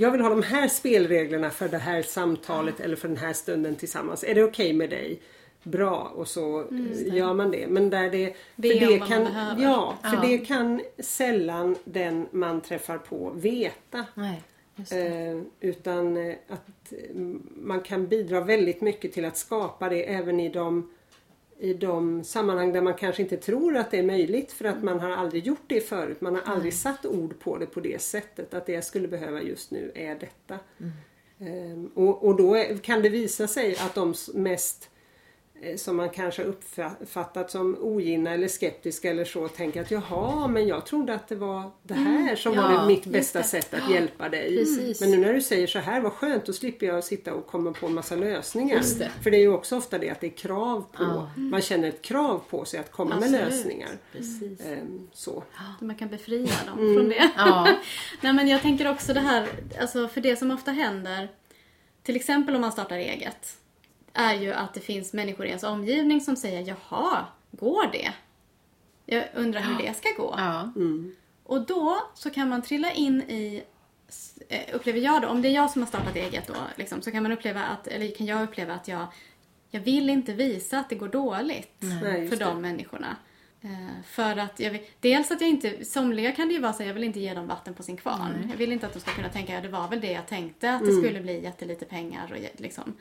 jag vill ha de här spelreglerna för det här samtalet eller för den här stunden tillsammans. Är det okej med dig? Bra och så eh, gör man det. Men där det, Be för det kan, ja, för Ja. det kan sällan den man träffar på veta. Nej, det. Eh, utan eh, att eh, man kan bidra väldigt mycket till att skapa det även i de, i de sammanhang där man kanske inte tror att det är möjligt för att man har aldrig gjort det förut. Man har aldrig satt ord på det på det sättet att det jag skulle behöva just nu är detta. Eh, och, och då är, kan det visa sig att de mest som man kanske uppfattat som ogina eller skeptiska eller så tänker att jaha men jag trodde att det var det här som var Ja, det, mitt bästa sätt att hjälpa dig. Precis. Men nu när du säger så här, vad skönt, då slipper jag sitta och komma på en massa lösningar. Det. För det är ju också ofta det att det är krav på, Ja. man känner ett krav på sig att komma med Absolut. lösningar. Precis. Ehm, så. Man kan befria dem från det. Ja. Nej men jag tänker också det här, alltså för det som ofta händer, till exempel om man startar eget, är ju att det finns människor i ens omgivning som säger jaha, går det? Jag undrar hur det ska gå. Ja. Och då så kan man trilla in i, eh, upplever jag då, om det är jag som har startat eget då, liksom, så kan man uppleva att, eller kan jag uppleva att jag, jag vill inte visa att det går dåligt Nej, för de det. människorna. Eh, för att jag vill, dels att jag inte, somliga kan det ju vara så jag vill inte ge dem vatten på sin kvarn. Jag vill inte att de ska kunna tänka, ja det var väl det jag tänkte, att det Mm. skulle bli jättelite pengar och liksom.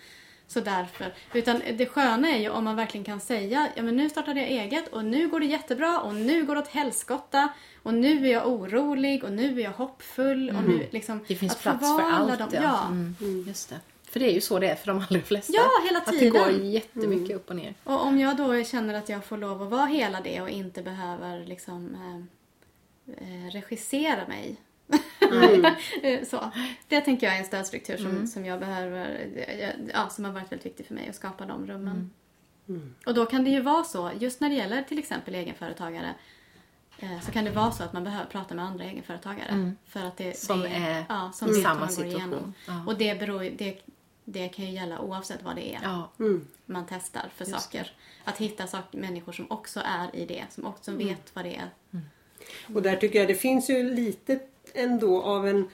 Så därför. Utan det sköna är ju om man verkligen kan säga, ja men nu startade jag eget och nu går det jättebra och nu går det åt helskotta och nu är jag orolig och nu är jag hoppfull och nu liksom. Mm. Det finns plats för alla allt. de- ja. Mm. Just det. För det är ju så det är för de allra flesta. Ja, hela Att det går tiden. jättemycket upp och ner. Och om jag då känner att jag får lov att vara hela det och inte behöver liksom eh, eh, regissera mig. Eh, så. Det tänker jag är en stödstruktur som, som jag behöver, eh, ja, som har varit väldigt viktig för mig att skapa de rummen. Och då kan det ju vara så, just när det gäller till exempel egenföretagare, eh, så kan det vara så att man behöver prata med andra egenföretagare. För att det, Som det, är ja, som samma situation. Ja. Och det, beror, det, det kan ju gälla oavsett vad det är Ja. man testar för saker. Att hitta sak, människor som också är i det, som också vet vad det är. Och där tycker jag det finns ju lite ändå av en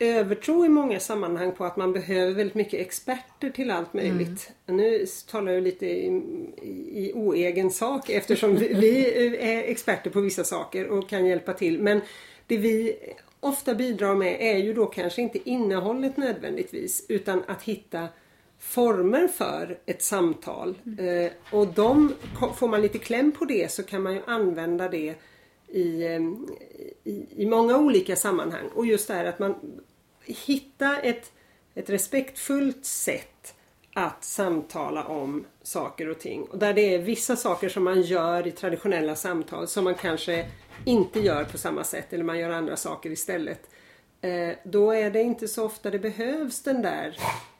övertro i många sammanhang på att man behöver väldigt mycket experter till allt möjligt. Nu talar jag lite i, i, oegen sak eftersom vi, vi är experter på vissa saker och kan hjälpa till. Men det vi ofta bidrar med är ju då kanske inte innehållet nödvändigtvis utan att hitta former för ett samtal. Eh, och de, får man lite kläm på det så kan man ju använda det i, i, i många olika sammanhang. Och just det här att man hittar ett, ett respektfullt sätt att samtala om saker och ting. Och där det är vissa saker som man gör i traditionella samtal som man kanske inte gör på samma sätt eller man gör andra saker istället. Eh, då är det inte så ofta det behövs den där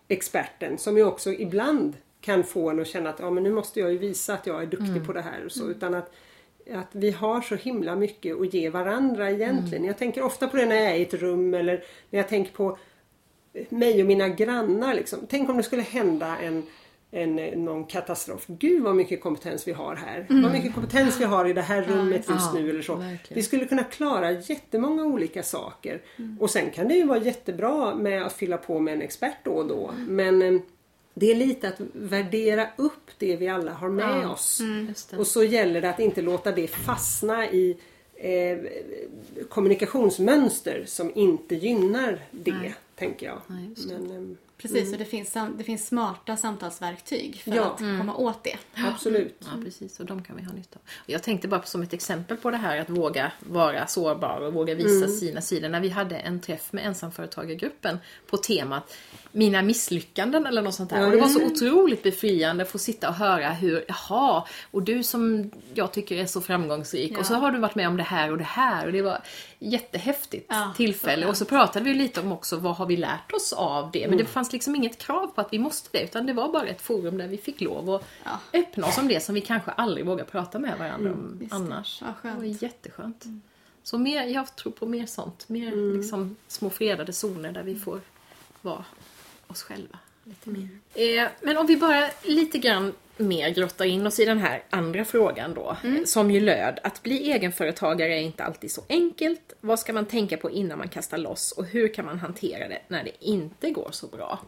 experten som ju också ibland kan få en att känna att ja, men nu måste jag ju visa att jag är duktig på det här och så. Utan att, att vi har så himla mycket att ge varandra egentligen. Jag tänker ofta på det när jag är i ett rum eller när jag tänker på mig och mina grannar. Liksom. Tänk om det skulle hända en, en, någon katastrof. Gud vad mycket kompetens vi har här. Vad mycket kompetens vi har i det här rummet just Ja, nu eller så. verkligen. Vi skulle kunna klara jättemånga olika saker. Och sen kan det ju vara jättebra med att fylla på med en expert då och då. Men eh, det är lite att värdera upp det vi alla har med Ja, oss. Det. Och så gäller det att inte låta det fastna i eh, kommunikationsmönster som inte gynnar det, Nej. tänker jag. Det. Men, Precis, och det finns, det finns smarta samtalsverktyg för Ja. att komma åt det. absolut. Ja, precis. Och de kan vi ha nytta av. Jag tänkte bara på som ett exempel på det här att våga vara sårbar och våga visa sina sidor. När vi hade en träff med ensamföretagargruppen på temat Mina misslyckanden eller något sånt där. Och det var så otroligt befriande att få sitta och höra hur, jaha, och du som jag tycker är så framgångsrik Ja. och så har du varit med om det här och det här. Och det var jättehäftigt Ja, tillfälle. så Och så pratade vi lite om också vad har vi lärt oss av det. Men det fanns liksom inget krav på att vi måste det. Utan det var bara ett forum där vi fick lov att Ja. öppna oss om det som vi kanske aldrig vågar prata med varandra om Visst. annars. Skönt. Det var jätteskönt. Så mer, jag tror på mer sånt. Mer liksom små fredade zoner där vi får vara oss själva lite mer. Eh, men om vi bara lite grann mer grottar in oss i den här andra frågan då. eh, Som ju löd att bli egenföretagare är inte alltid så enkelt. Vad ska man tänka på innan man kastar loss och hur kan man hantera det när det inte går så bra?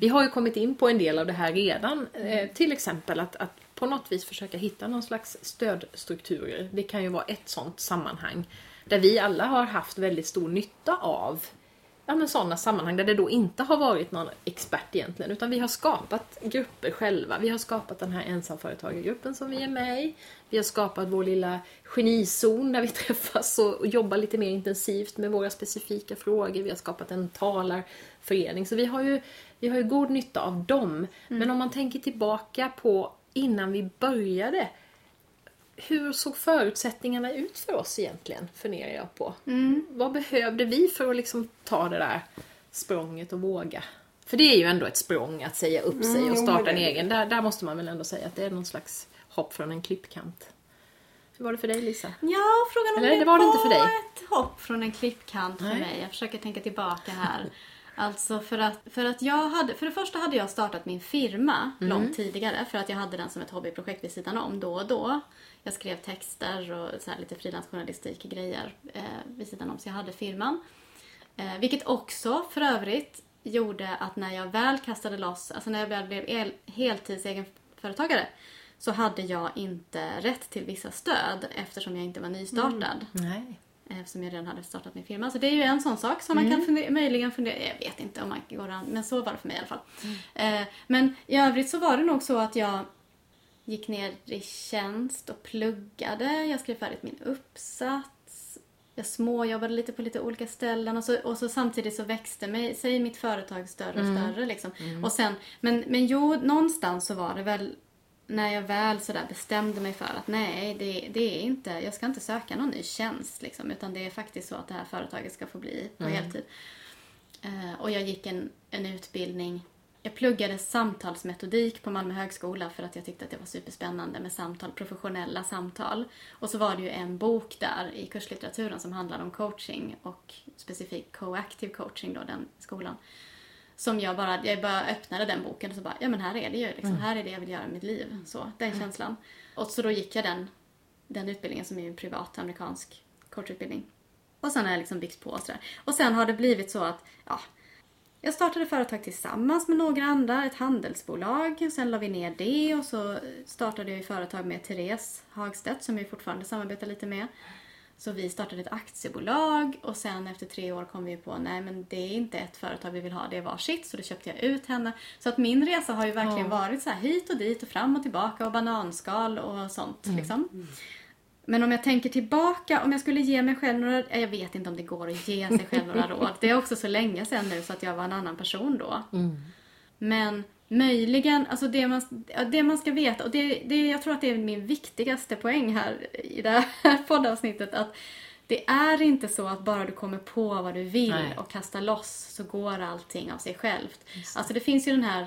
Vi har ju kommit in på en del av det här redan. Eh, till exempel att, att på något vis försöka hitta någon slags stödstrukturer. Det kan ju vara ett sånt sammanhang där vi alla har haft väldigt stor nytta av ja, men sådana sammanhang där det då inte har varit någon expert egentligen utan vi har skapat grupper själva. Vi har skapat den här ensamföretagargruppen som vi är med i. Vi har skapat vår lilla genizon där vi träffas och, och jobbar lite mer intensivt med våra specifika frågor. Vi har skapat en talarförening. Så vi har ju, vi har ju god nytta av dem. Men om man tänker tillbaka på innan vi började hur såg förutsättningarna ut för oss egentligen, funderar jag på. Vad behövde vi för att liksom ta det där språnget och våga? För det är ju ändå ett språng att säga upp sig Mm, och starta en det- egen. Där, där måste man väl ändå säga att det är någon slags hopp från en klippkant. Hur var det för dig Lisa? Ja, frågan om Eller det var det inte för dig? ett hopp från en klippkant för Nej. mig. Jag försöker tänka tillbaka här. Alltså för att, för att jag hade, för det första hade jag startat min firma Mm. långt tidigare för att jag hade den som ett hobbyprojekt vid sidan om då och då. Jag skrev texter och så här lite frilansjournalistik och grejer eh, vid sidan om så jag hade firman. Eh, vilket också för övrigt gjorde att när jag väl kastade loss, alltså när jag väl blev el- heltids egenföretagare så hade jag inte rätt till vissa stöd eftersom jag inte var nystartad. Nej. Eftersom jag redan hade startat min firma. Så det är ju en sån sak som man kan fundera, möjligen fundera... Jag vet inte om man går an, men så var det för mig i alla fall. Eh, men i övrigt så var det nog så att jag gick ner i tjänst och pluggade. Jag skrev färdigt min uppsats. Jag småjobbade lite på lite olika ställen och så, och så samtidigt så växte mig, sig mitt företag större och större. Liksom. Och sen, men, men jo, någonstans så var det väl när jag väl sådär bestämde mig för att nej, det, det är inte, jag ska inte söka någon ny tjänst liksom, utan det är faktiskt så att det här företaget ska få bli på heltid. Eh, och jag gick en, en utbildning, jag pluggade samtalsmetodik på Malmö högskola för att jag tyckte att det var superspännande med samtal, professionella samtal. Och så var det ju en bok där i kurslitteraturen som handlade om coaching och specifikt co-active coaching då, den skolan. Som jag bara, jag bara öppnade den boken och så bara, ja men här är det ju liksom, här är det jag vill göra i mitt liv. Så, den känslan. Och så då gick jag den, den utbildningen som är en privat amerikansk coachutbildning. Och sen har jag liksom byggt på och sådär. Och sen har det blivit så att, ja, jag startade företag tillsammans med några andra, ett handelsbolag. Sen la vi ner det och så startade jag företag med Therese Hagstedt som jag fortfarande samarbetar lite med. Så vi startade ett aktiebolag och sen efter tre år kom vi på nej men det är inte ett företag vi vill ha, det är varsitt. Så då köpte jag ut henne. Så att min resa har ju verkligen varit så här hit och dit och fram och tillbaka och bananskal och sånt liksom. Men om jag tänker tillbaka, om jag skulle ge mig själv några... eh, Jag vet inte om det går att ge sig själv några råd. Det är också så länge sedan nu så att jag var en annan person då. Men möjligen, alltså det man, det man ska veta, och det, det, jag tror att det är min viktigaste poäng här i det här poddavsnittet, att det är inte så att bara du kommer på vad du vill Nej. och kastar loss så går allting av sig självt. Alltså det finns ju den här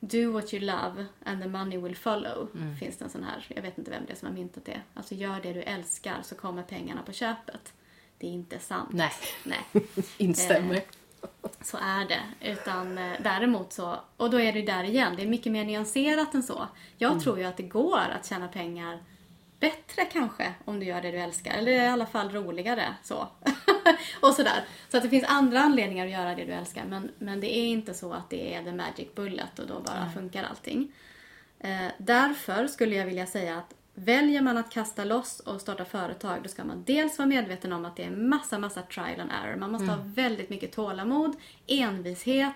Do what you love and the money will follow. Finns det en sån här, jag vet inte vem det är som har myntat det. Alltså gör det du älskar så kommer pengarna på köpet. Det är inte sant. Nej. Nej. Instämmer. Så är det. Utan eh, däremot så, och då är det där igen, det är mycket mer nyanserat än så. Jag tror ju att det går att tjäna pengar bättre kanske om du gör det du älskar. Eller i alla fall roligare så. och sådär. Så att det finns andra anledningar att göra det du älskar. Men, men det är inte så att det är the magic bullet och då bara funkar allting. Eh, därför skulle jag vilja säga att väljer man att kasta loss och starta företag då ska man dels vara medveten om att det är massa, massa trial and error. Man måste ha väldigt mycket tålamod, envishet.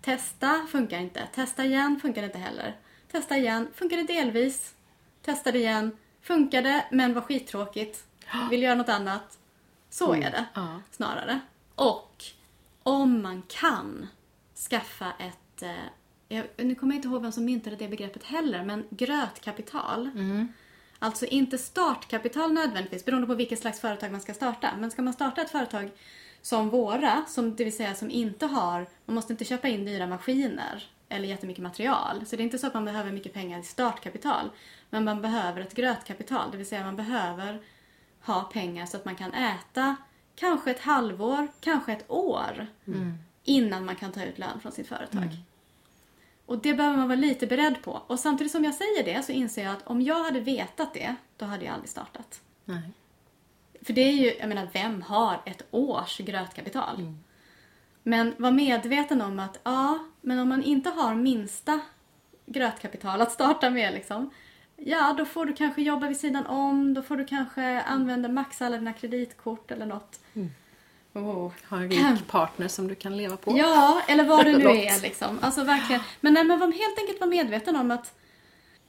Testa, funkar inte. Testa igen, funkar inte heller. Testa igen, funkar det delvis. Testa det igen, funkar det men var skittråkigt. Vill göra något annat. Så är det Ja. snarare. Och om man kan skaffa ett, eh, nu kommer jag inte ihåg vem som myntade det begreppet heller, men grötkapital. Alltså inte startkapital nödvändigtvis, beroende på vilket slags företag man ska starta. Men ska man starta ett företag som våra, som, det vill säga som inte har, man måste inte köpa in dyra maskiner eller jättemycket material. Så det är inte så att man behöver mycket pengar i startkapital. Men man behöver ett grötkapital, det vill säga man behöver ha pengar så att man kan äta kanske ett halvår, kanske ett år innan man kan ta ut lön från sitt företag. Och det behöver man vara lite beredd på. Och samtidigt som jag säger det så inser jag att om jag hade vetat det, då hade jag aldrig startat. Nej. För det är ju, jag menar, vem har ett års grötkapital? Men var medveten om att, ja, men om man inte har minsta grötkapital att starta med liksom. Ja, då får du kanske jobba vid sidan om, då får du kanske använda maxa alla dina kreditkort eller något. Oh. Ha en rik partner som du kan leva på. Ja, eller vad det nu är liksom. Alltså verkligen. Men, nej, men var helt enkelt vara medveten om att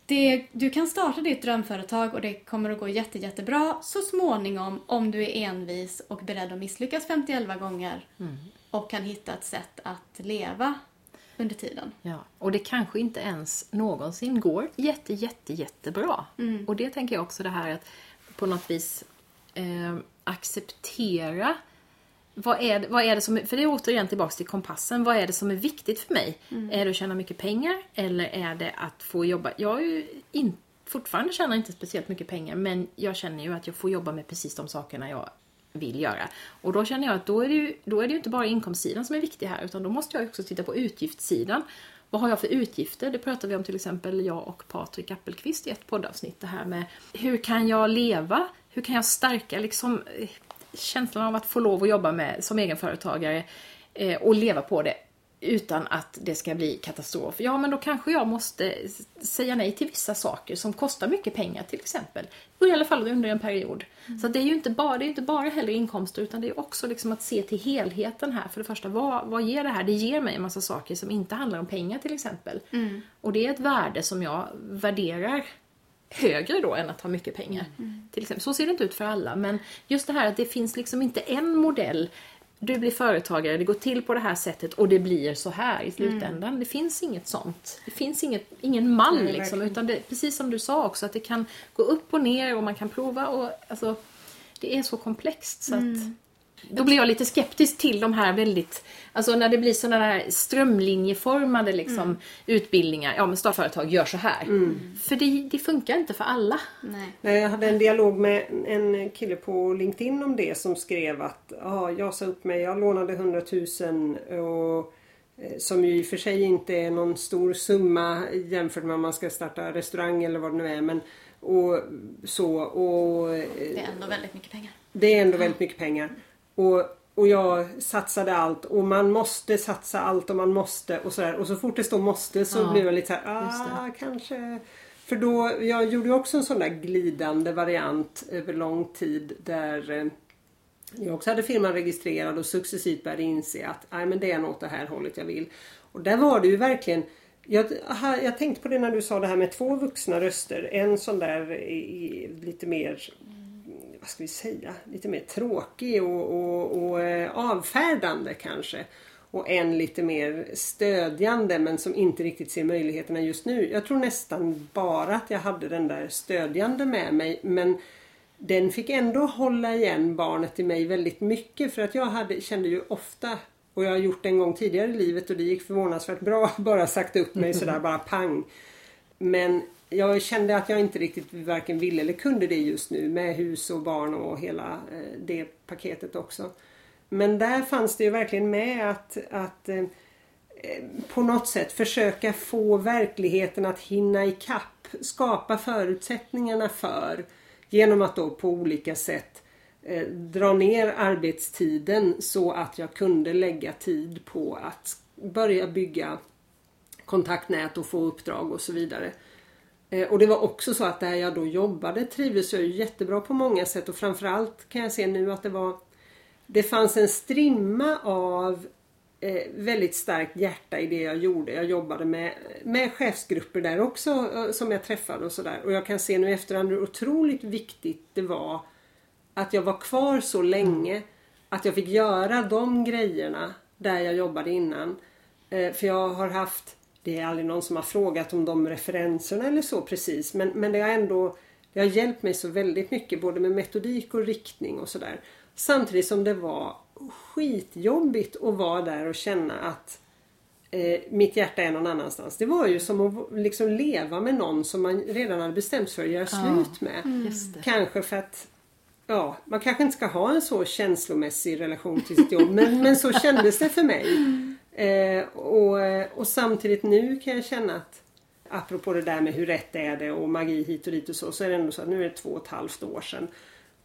det, du kan starta ditt drömföretag och det kommer att gå jätte, jättebra så småningom om du är envis och beredd att misslyckas 51 gånger och kan hitta ett sätt att leva under tiden. Ja, och det kanske inte ens någonsin går jätte, jätte, jättebra. Och det tänker jag också det här att på något vis eh, acceptera vad är, det, vad är det som, för det är återigen tillbaks till kompassen. Vad är det som är viktigt för mig? Är det att tjäna mycket pengar eller är det att få jobba? Jag är ju in, fortfarande tjänar inte speciellt mycket pengar men jag känner ju att jag får jobba med precis de sakerna jag vill göra. Och då känner jag att då är det ju, då är det ju inte bara inkomstsidan som är viktig här utan då måste jag också titta på utgiftssidan. Vad har jag för utgifter? Det pratar vi om till exempel jag och Patrik Appelqvist i ett poddavsnitt. Det här med hur kan jag leva? Hur kan jag stärka liksom eh, känslan av att få lov att jobba med som egenföretagare eh, och leva på det utan att det ska bli katastrof. Ja, men då kanske jag måste säga nej till vissa saker som kostar mycket pengar till exempel. I alla fall under en period. Så det är ju inte bara, det är inte bara heller inkomster utan det är också liksom att se till helheten här. För det första, vad, vad ger det här? Det ger mig en massa saker som inte handlar om pengar till exempel. Och det är ett värde som jag värderar högre då än att ha mycket pengar. Till exempel. Så ser det inte ut för alla men just det här att det finns liksom inte en modell du blir företagare, det går till på det här sättet och det blir så här i slutändan. Det finns inget sånt. Det finns inget, ingen mall Nej, liksom. Utan det, precis som du sa också, att det kan gå upp och ner och man kan prova och alltså det är så komplext så att då blir jag lite skeptisk till de här väldigt, alltså när det blir sådana där strömlinjeformade liksom utbildningar. Ja men startföretag gör så här. För det, det funkar inte för alla. Nej. Nej, Jag hade en dialog med en kille på LinkedIn om det som skrev att ah, jag sa upp mig, jag lånade 100 000 och eh, som ju i och för sig inte är någon stor summa jämfört med om man ska starta restaurang eller vad det nu är. Men, och så och Det är ändå väldigt mycket pengar. det är ändå väldigt mycket pengar. Och, och jag satsade allt och man måste satsa allt och man måste och sådär. Och så fort det står måste så Ja, blir jag lite såhär, ah kanske. För då, jag gjorde också en sån där glidande variant över lång tid där eh, jag också hade firman registrerad och successivt började inse att nej, men det är nog åt det här hållet jag vill. Och där var det ju verkligen jag, jag tänkte på det när du sa det här med två vuxna röster. En sån där i, lite mer vad ska vi säga, lite mer tråkig och, och, och eh, avfärdande kanske. Och en lite mer stödjande men som inte riktigt ser möjligheterna just nu. Jag tror nästan bara att jag hade den där stödjande med mig men den fick ändå hålla igen barnet i mig väldigt mycket för att jag hade, kände ju ofta och jag har gjort det en gång tidigare i livet och det gick förvånansvärt bra. Bara sagt upp mig sådär bara pang. Men jag kände att jag inte riktigt varken ville eller kunde det just nu med hus och barn och hela eh, det paketet också. Men där fanns det ju verkligen med att, att eh, eh, på något sätt försöka få verkligheten att hinna ikapp. Skapa förutsättningarna för genom att då på olika sätt dra ner arbetstiden så att jag kunde lägga tid på att börja bygga kontaktnät och få uppdrag och så vidare. Eh, och det var också så att där jag då jobbade trivdes jag jättebra på många sätt och framförallt kan jag se nu att det var Det fanns en strimma av eh, väldigt starkt hjärta i det jag gjorde. Jag jobbade med, med chefsgrupper där också eh, som jag träffade och sådär. Och jag kan se nu i efterhand hur otroligt viktigt det var att jag var kvar så länge. Att jag fick göra de grejerna där jag jobbade innan. För jag har haft det är aldrig någon som har frågat om de referenserna eller så precis men, men det har ändå det har hjälpt mig så väldigt mycket både med metodik och riktning och sådär. Samtidigt som det var skitjobbigt att vara där och känna att eh, mitt hjärta är någon annanstans. Det var ju som att liksom leva med någon som man redan hade bestämt sig för att göra Ja. slut med. Mm. Kanske för att Ja, man kanske inte ska ha en så känslomässig relation till sitt jobb men, men så kändes det för mig. Eh, och, och samtidigt nu kan jag känna att apropå det där med hur rätt är det och magi hit och dit och så, så är det ändå så att nu är det två och ett halvt år sedan.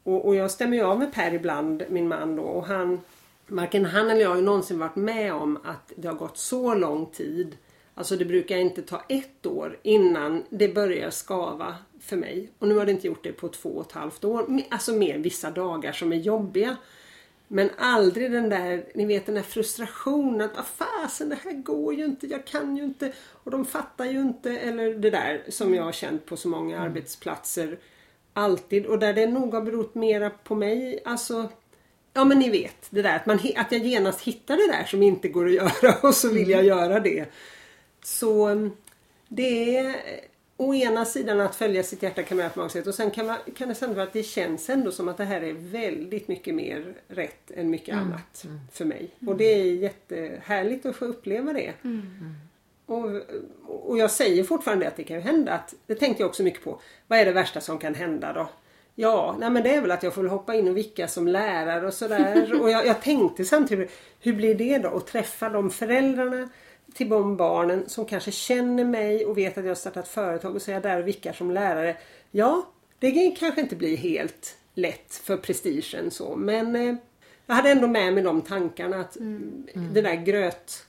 Och, och jag stämmer ju av med Per ibland, min man då, och han Varken han eller jag har ju någonsin varit med om att det har gått så lång tid. Alltså det brukar inte ta ett år innan det börjar skava för mig. Och nu har det inte gjort det på två och ett halvt år. Alltså mer vissa dagar som är jobbiga. Men aldrig den där, ni vet den där frustrationen att ah, fasen det här går ju inte, jag kan ju inte och de fattar ju inte eller det där som jag har känt på så många arbetsplatser. Alltid och där det nog har berott mera på mig, alltså Ja men ni vet det där att, man, att jag genast hittar det där som inte går att göra och så vill jag göra det. Så mm, det är å ena sidan att följa sitt hjärta kan man göra på många sätt och sen kan, man, kan det sen vara att det känns ändå som att det här är väldigt mycket mer rätt än mycket annat för mig. Och det är jättehärligt att få uppleva det. Och, och jag säger fortfarande att det kan ju hända att, det tänkte jag också mycket på, vad är det värsta som kan hända då? Ja, nej men det är väl att jag får hoppa in och vicka som lärare och sådär. Och jag, jag tänkte samtidigt, hur blir det då att träffa de föräldrarna till de barnen som kanske känner mig och vet att jag har startat företag och så är jag där och vickar som lärare. Ja, det kanske inte blir helt lätt för prestigen så men eh, jag hade ändå med mig de tankarna att det där gröt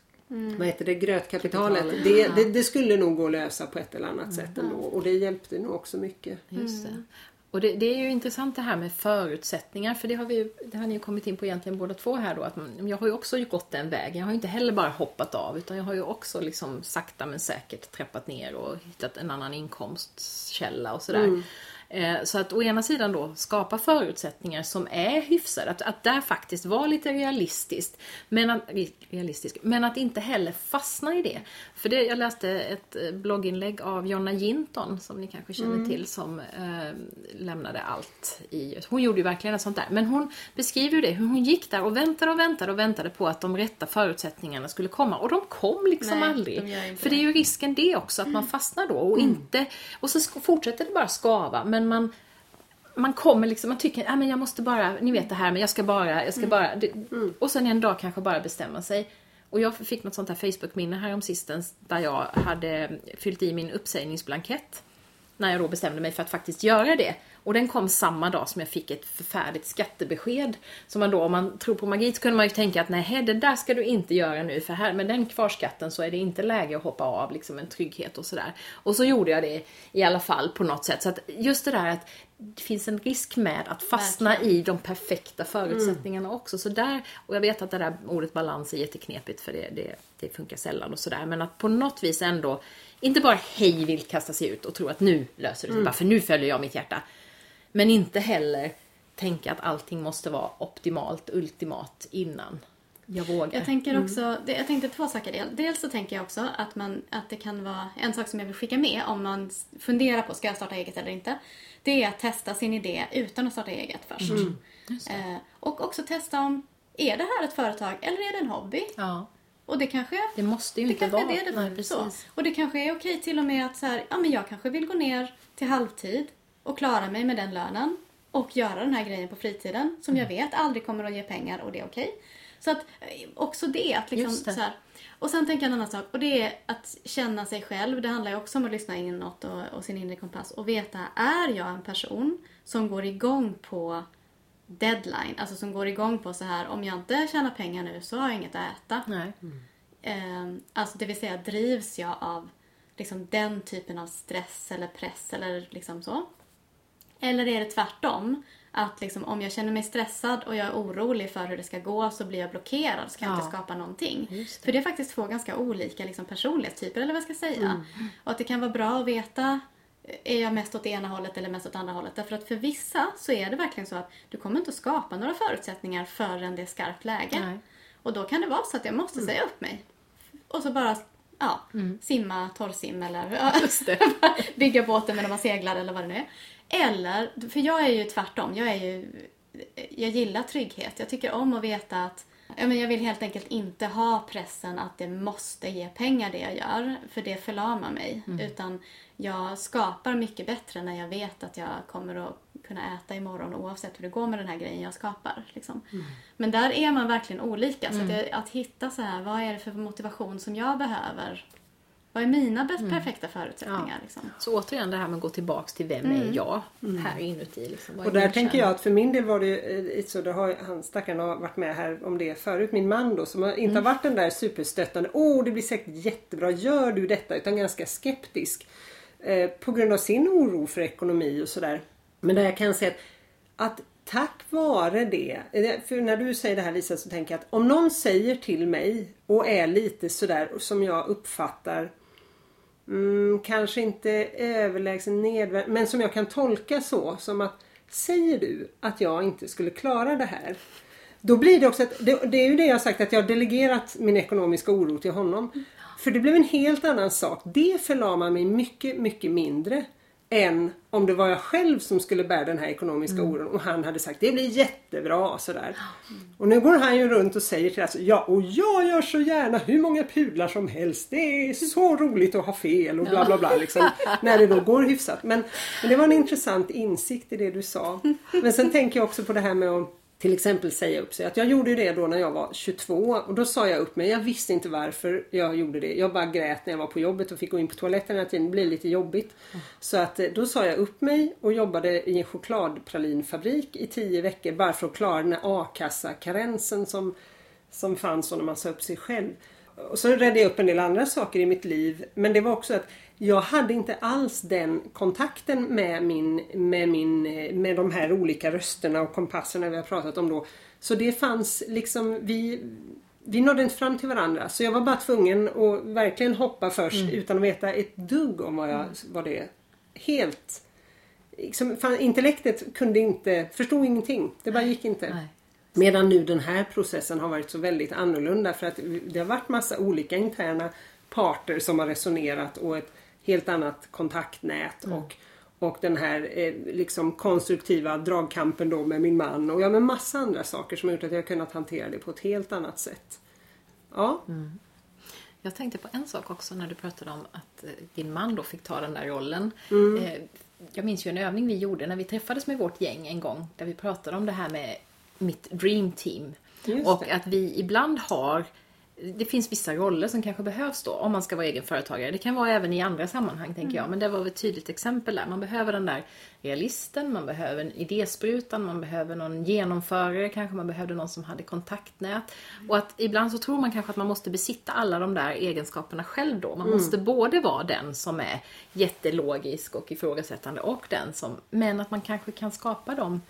Vad heter det? Grötkapitalet. Kapitalet, Det, det, det skulle nog gå att lösa på ett eller annat sätt ändå och det hjälpte nog också mycket. Just det. Och det, det är ju intressant det här med förutsättningar, för det har, vi, ju- det har ni ju kommit in på egentligen båda två här då. Att man, jag har ju också gått den vägen. Jag har ju inte heller bara hoppat av, utan jag har ju också liksom sakta men säkert trappat ner och hittat en annan inkomstkälla och sådär. Mm. Så att å ena sidan då skapa förutsättningar som är hyfsade, att, att där faktiskt vara lite realistiskt. Men att, realistisk, men att inte heller fastna i det. För det, jag läste ett eh, blogginlägg av Jonna Jinton, som ni kanske känner till, som eh, lämnade allt i... Hon gjorde ju verkligen ett sånt där. Men hon beskriver ju det, hur hon gick där och väntade och väntade och väntade på att de rätta förutsättningarna skulle komma. Och de kom liksom Nej, aldrig. de För det är ju risken det också, att man fastnar då och inte... Och så fortsätter det bara skava, men man man kommer liksom, man tycker att jag måste bara, ni vet det här, men jag ska bara, jag ska bara. Det, Och sen en dag kanske bara bestämma sig. Och jag fick något sånt här Facebook-minne här om sistens där jag hade fyllt i min uppsägningsblankett. När jag då bestämde mig för att faktiskt göra det. Och den kom samma dag som jag fick ett förfärligt skattebesked. Så man då, om man tror på magi så kunde man ju tänka att nej, det där ska du inte göra nu för här med den kvarskatten så är det inte läge att hoppa av liksom en trygghet och sådär. Och så gjorde jag det i alla fall på något sätt. Så att just det där att det finns en risk med att fastna i de perfekta förutsättningarna också. Så där, och jag vet att det där ordet balans är jätteknepigt för det, det, det funkar sällan och sådär. Men att på något vis ändå inte bara hej vill kasta sig ut och tro att nu löser det sig bara för nu följer jag mitt hjärta. Men inte heller tänka att allting måste vara optimalt, ultimat innan jag vågar. Jag tänker också, det, jag tänkte två saker. Del- Dels så tänker jag också att, man, att det kan vara en sak som jag vill skicka med om man funderar på ska jag starta eget eller inte. Det är att testa sin idé utan att starta eget först. Eh, och också testa om, är det här ett företag eller är det en hobby? Ja, Och det kanske det måste ju det inte vara. är det, Nej, så. Och det kanske är okej till och med att så här, ja men jag kanske vill gå ner till halvtid och klara mig med den lönen. och göra den här grejen på fritiden som jag vet aldrig kommer att ge pengar och det är okej. Så att eh, också det, att liksom det. så här. Och sen tänker jag en annan sak och det är att känna sig själv. Det handlar ju också om att lyssna inåt och, och sin inre kompass och veta, är jag en person som går igång på deadline? Alltså som går igång på så här, om jag inte tjänar pengar nu så har jag inget att äta. Nej. Eh, alltså det vill säga drivs jag av liksom den typen av stress eller press eller liksom så. Eller är det tvärtom? Att liksom, om jag känner mig stressad och jag är orolig för hur det ska gå så blir jag blockerad så kan jag Ja. inte skapa någonting. Det. För det är faktiskt två ganska olika liksom, personlighetstyper eller vad jag ska säga. Mm. Och att det kan vara bra att veta är jag mest åt det ena hållet eller mest åt andra hållet? Därför att för vissa så är det verkligen så att du kommer inte att skapa några förutsättningar förrän det är skarpt läge. Nej. Och då kan det vara så att jag måste säga upp mig. Och så bara ja, simma torrsim eller bygga båten medan man seglar eller vad det nu är. Eller, för jag är ju tvärtom. Jag är ju, jag gillar trygghet. Jag tycker om att veta att ja, men jag vill helt enkelt inte ha pressen att det måste ge pengar det jag gör. För det förlamar mig. Utan jag skapar mycket bättre när jag vet att jag kommer att kunna äta imorgon oavsett hur det går med den här grejen jag skapar. Liksom. Men där är man verkligen olika. Så att, jag, att hitta så här, vad är det för motivation som jag behöver? Vad är mina bäst perfekta förutsättningar? Liksom? Så återigen det här med att gå tillbaks till vem är jag här inuti. Liksom. Och där tänker jag att för min del var det ju, eh, så det har han stackaren har varit med här om det förut, min man då som har inte har varit den där superstöttande, åh det blir säkert jättebra, gör du detta? Utan ganska skeptisk. Eh, på grund av sin oro för ekonomi och sådär. Men där jag kan säga att, att tack vare det, eh, för när du säger det här Lisa så tänker jag att om någon säger till mig och är lite sådär som jag uppfattar Mm, kanske inte överlägsen nedvärd men som jag kan tolka så som att säger du att jag inte skulle klara det här då blir det också att, det, det är ju det jag har sagt att jag har delegerat min ekonomiska oro till honom. För det blev en helt annan sak. Det förlamar mig mycket, mycket mindre än om det var jag själv som skulle bära den här ekonomiska oron och han hade sagt det blir jättebra sådär. Och nu går han ju runt och säger till oss ja och jag gör så gärna hur många pudlar som helst. Det är så roligt att ha fel och bla bla bla liksom. när det då går hyfsat. Men, men det var en intressant insikt i det du sa. Men sen tänker jag också på det här med att till exempel säga upp sig. Att jag gjorde ju det då när jag var 22 och då sa jag upp mig. Jag visste inte varför jag gjorde det. Jag bara grät när jag var på jobbet och fick gå in på toaletten hela tiden. Det blev lite jobbigt. Så att eh, då sa jag upp mig och jobbade i en chokladpralinfabrik i tio veckor bara för att klara den här a-kassakarensen som, som fanns när man sa upp sig själv. Och så räddade jag upp en del andra saker i mitt liv. Men det var också att jag hade inte alls den kontakten med, min, med, min, med de här olika rösterna och kompasserna vi har pratat om då. Så det fanns liksom, vi, vi nådde inte fram till varandra. Så jag var bara tvungen att verkligen hoppa först utan att veta ett dugg om vad, jag, vad det helt... Liksom, fan, intellektet kunde inte, förstod ingenting. Det bara gick inte. Nej. Medan nu den här processen har varit så väldigt annorlunda för att det har varit massa olika interna parter som har resonerat och ett helt annat kontaktnät och, och den här eh, liksom konstruktiva dragkampen då med min man och ja med massa andra saker som har gjort att jag kunnat hantera det på ett helt annat sätt. Ja, Jag tänkte på en sak också när du pratade om att eh, din man då fick ta den där rollen. Mm. Eh, Jag minns ju en övning vi gjorde när vi träffades med vårt gäng en gång där vi pratade om det här med mitt dream team. Just Och det. att vi ibland har det finns vissa roller som kanske behövs då om man ska vara egenföretagare. Det kan vara även i andra sammanhang tänker jag. Men det var ett tydligt exempel där. Man behöver den där realisten, man behöver en idésprutan, man behöver någon genomförare, kanske man behövde någon som hade kontaktnät. Och att ibland så tror man kanske att man måste besitta alla de där egenskaperna själv då. Man måste både vara den som är jättelogisk och ifrågasättande och den som, men att man kanske kan skapa dem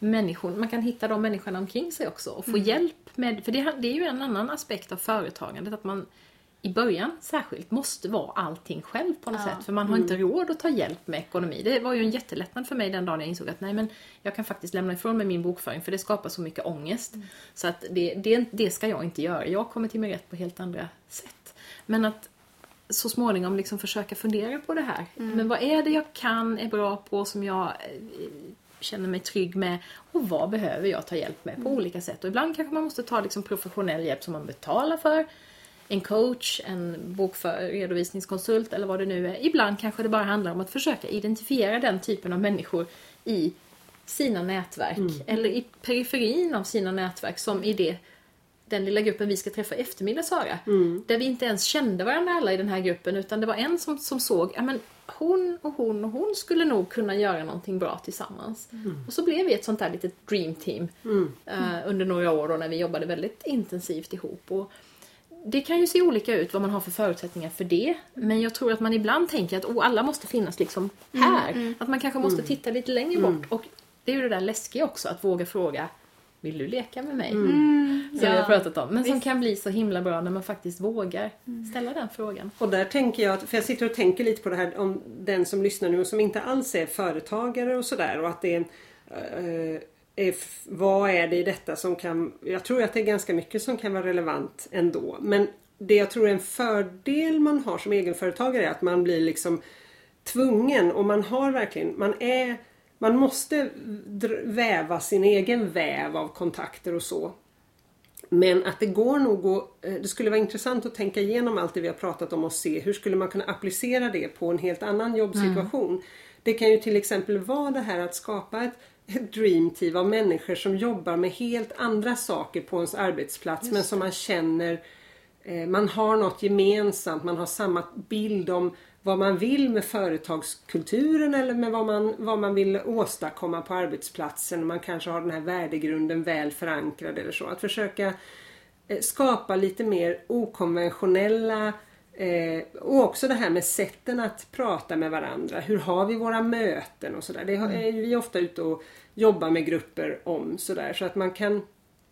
människor, man kan hitta de människorna omkring sig också och få hjälp med, för det, det är ju en annan aspekt av företagandet att man i början särskilt måste vara allting själv på något sätt för man har inte råd att ta hjälp med ekonomi. Det var ju en jättelättnad för mig den dagen jag insåg att nej men jag kan faktiskt lämna ifrån mig min bokföring för det skapar så mycket ångest. Så att det, det, det ska jag inte göra. Jag kommer till min rätt på helt andra sätt. Men att så småningom liksom försöka fundera på det här. Men vad är det jag kan, är bra på, som jag eh, känner mig trygg med och vad behöver jag ta hjälp med på olika sätt. Och ibland kanske man måste ta liksom professionell hjälp som man betalar för. En coach, en bokför, redovisningskonsult eller vad det nu är. Ibland kanske det bara handlar om att försöka identifiera den typen av människor i sina nätverk eller i periferin av sina nätverk som i det den lilla gruppen vi ska träffa i eftermiddag Sara. Där vi inte ens kände varandra alla i den här gruppen utan det var en som, som såg, ja men hon och hon och hon skulle nog kunna göra någonting bra tillsammans. Och så blev vi ett sånt där litet dream team eh, under några år då när vi jobbade väldigt intensivt ihop. Och det kan ju se olika ut vad man har för förutsättningar för det. Men jag tror att man ibland tänker att oh, alla måste finnas liksom här. Att man kanske måste titta lite längre bort. Och det är ju det där läskiga också, att våga fråga Vill du leka med mig? Som vi har ja, pratat om. Men som kan bli så himla bra när man faktiskt vågar ställa den frågan. Och där tänker jag, att- för jag sitter och tänker lite på det här om den som lyssnar nu och som inte alls är företagare och sådär och att det är, eh, är vad är det i detta som kan, jag tror att det är ganska mycket som kan vara relevant ändå. Men det jag tror är en fördel man har som egenföretagare är att man blir liksom tvungen och man har verkligen, man är man måste väva sin egen väv av kontakter och så. Men att det går nog att, eh, det skulle vara intressant att tänka igenom allt det vi har pratat om och se hur skulle man kunna applicera det på en helt annan jobbsituation. Det kan ju till exempel vara det här att skapa ett, ett dream team av människor som jobbar med helt andra saker på ens arbetsplats men som man känner man har något gemensamt, man har samma bild om vad man vill med företagskulturen eller med vad man, vad man vill åstadkomma på arbetsplatsen. Man kanske har den här värdegrunden väl förankrad eller så. Att försöka eh, skapa lite mer okonventionella eh, och också det här med sätten att prata med varandra. Hur har vi våra möten och sådär. Det har- är vi ofta ute och jobbar med grupper om sådär. Så att man kan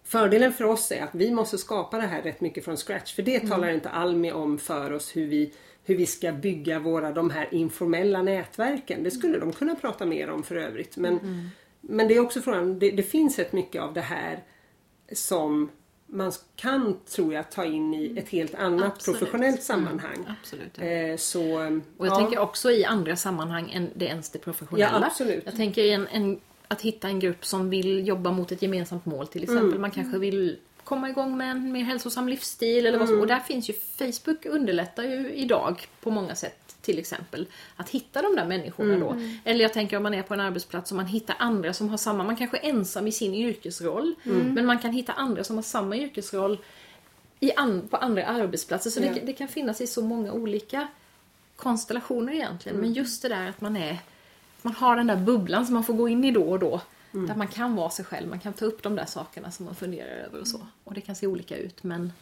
Fördelen för oss är att vi måste skapa det här rätt mycket från scratch. För det talar inte Almi om för oss hur vi, hur vi ska bygga våra de här informella nätverken. Det skulle de kunna prata mer om för övrigt. Men, men det är också frågan, det, det finns rätt mycket av det här som man kan, tror jag, ta in i ett helt annat Absolut. professionellt sammanhang. Absolut. Eh, så, Och jag ja. tänker också i andra sammanhang än det ens det professionella. Ja. Jag tänker i en, en, att hitta en grupp som vill jobba mot ett gemensamt mål till exempel. Mm. Man kanske vill komma igång med en mer hälsosam livsstil eller vad Mm. så. Och där finns ju Facebook underlättar ju idag på många sätt till exempel. Att hitta de där människorna Mm. då. Eller jag tänker om man är på en arbetsplats och man hittar andra som har samma, man kanske är ensam i sin yrkesroll. Mm. Men man kan hitta andra som har samma yrkesroll i an, på andra arbetsplatser. Så Ja. det, det kan finnas i så många olika konstellationer egentligen. Men just det där att man är man har den där bubblan som man får gå in i då och då. Där man kan vara sig själv, man kan ta upp de där sakerna som man funderar över och så. Och det kan se olika ut men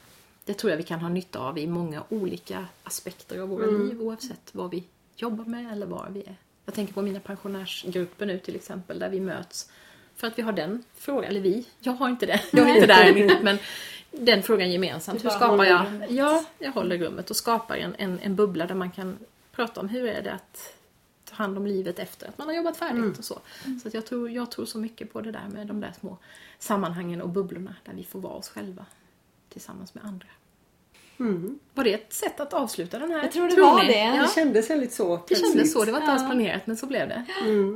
det tror jag vi kan ha nytta av i många olika aspekter av våra liv oavsett vad vi jobbar med eller var vi är. Jag tänker på mina pensionärsgrupper nu till exempel där vi möts för att vi har den frågan, eller vi, jag har inte det, jag är inte där riktigt men den frågan gemensamt. Hur skapar jag? Ja, jag håller rummet och skapar en, en, en bubbla där man kan prata om hur är det att hand om livet efter att man har jobbat färdigt och så. Så jag, tror, jag tror så mycket på det där med de där små sammanhangen och bubblorna där vi får vara oss själva tillsammans med andra. Var det ett sätt att avsluta den här? Jag tror det var ni? det. Ja, Det kändes väldigt så det kändes så. Det var inte alls planerat men så blev det.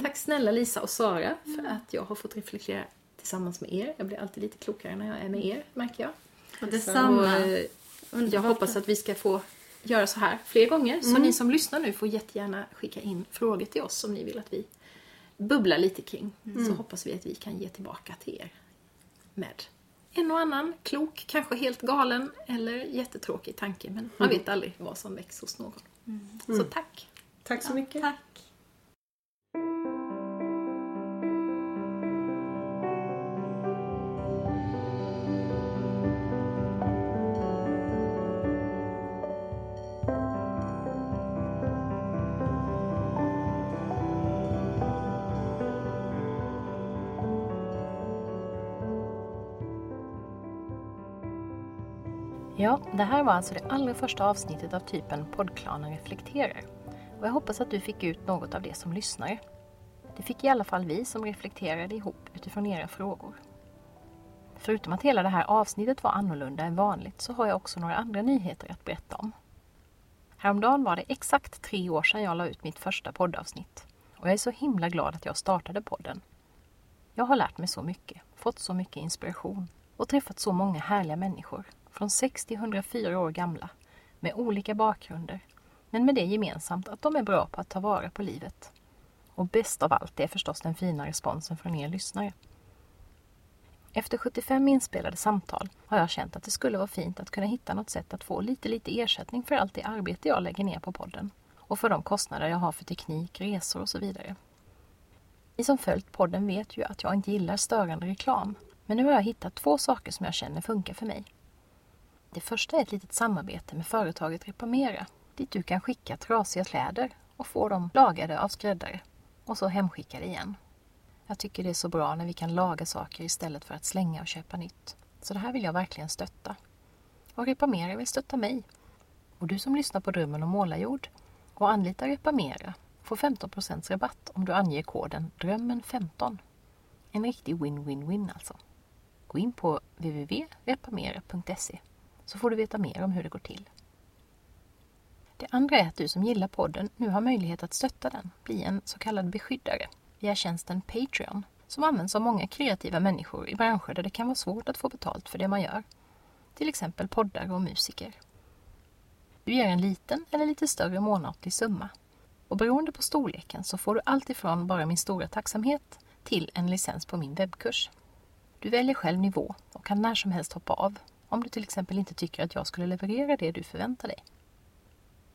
Tack snälla Lisa och Sara för att jag har fått reflektera tillsammans med er. Jag blir alltid lite klokare när jag är med er märker jag. Och Och, detsamma. eh, jag hoppas att vi ska få göra så här fler gånger. Så ni som lyssnar nu får jättegärna skicka in frågor till oss som ni vill att vi bubblar lite kring. Så hoppas vi att vi kan ge tillbaka till er med en och annan klok, kanske helt galen eller jättetråkig tanke. Men man vet aldrig vad som väcks hos någon. Så tack! Tack så mycket. Tack. Ja, det här var alltså det allra första avsnittet av typen Poddklanen reflekterar. Och jag hoppas att du fick ut något av det som lyssnare. Det fick i alla fall vi som reflekterade ihop utifrån era frågor. Förutom att hela det här avsnittet var annorlunda än vanligt så har jag också några andra nyheter att berätta om. Häromdagen var det exakt tre år sedan jag la ut mitt första poddavsnitt. Och jag är så himla glad att jag startade podden. Jag har lärt mig så mycket, fått så mycket inspiration och träffat så många härliga människor från 6 till 104 år gamla med olika bakgrunder men med det gemensamt att de är bra på att ta vara på livet. Och bäst av allt är förstås den fina responsen från er lyssnare. Efter 75 inspelade samtal har jag känt att det skulle vara fint att kunna hitta något sätt att få lite, lite ersättning för allt det arbete jag lägger ner på podden och för de kostnader jag har för teknik, resor och så vidare. Ni som följt podden vet ju att jag inte gillar störande reklam, men nu har jag hittat två saker som jag känner funkar för mig. Det första är ett litet samarbete med företaget Reparmera dit du kan skicka trasiga kläder och få dem lagade av skräddare och så hemskickade igen. Jag tycker det är så bra när vi kan laga saker istället för att slänga och köpa nytt. Så det här vill jag verkligen stötta. Och Reparmera vill stötta mig. Och du som lyssnar på Drömmen om målarjord och anlitar Reparmera får 15% rabatt om du anger koden DRÖMMEN15. En riktig win-win-win alltså. Gå in på www.reparmera.se så får du veta mer om hur det går till. Det andra är att du som gillar podden nu har möjlighet att stötta den, bli en så kallad beskyddare via tjänsten Patreon som används av många kreativa människor i branscher där det kan vara svårt att få betalt för det man gör. Till exempel poddare och musiker. Du ger en liten eller lite större månatlig summa. Och beroende på storleken så får du allt ifrån bara min stora tacksamhet till en licens på min webbkurs. Du väljer själv nivå och kan när som helst hoppa av om du till exempel inte tycker att jag skulle leverera det du förväntar dig.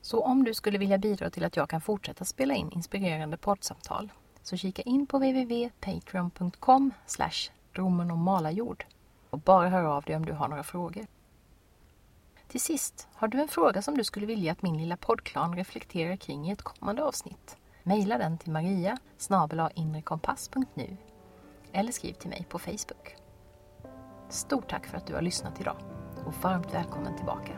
Så om du skulle vilja bidra till att jag kan fortsätta spela in inspirerande poddsamtal så kika in på www.patreon.com slash och och bara hör av dig om du har några frågor. Till sist, har du en fråga som du skulle vilja att min lilla poddklan reflekterar kring i ett kommande avsnitt? Maila den till maria inrekompass.nu eller skriv till mig på Facebook. Stort tack för att du har lyssnat idag och varmt välkommen tillbaka.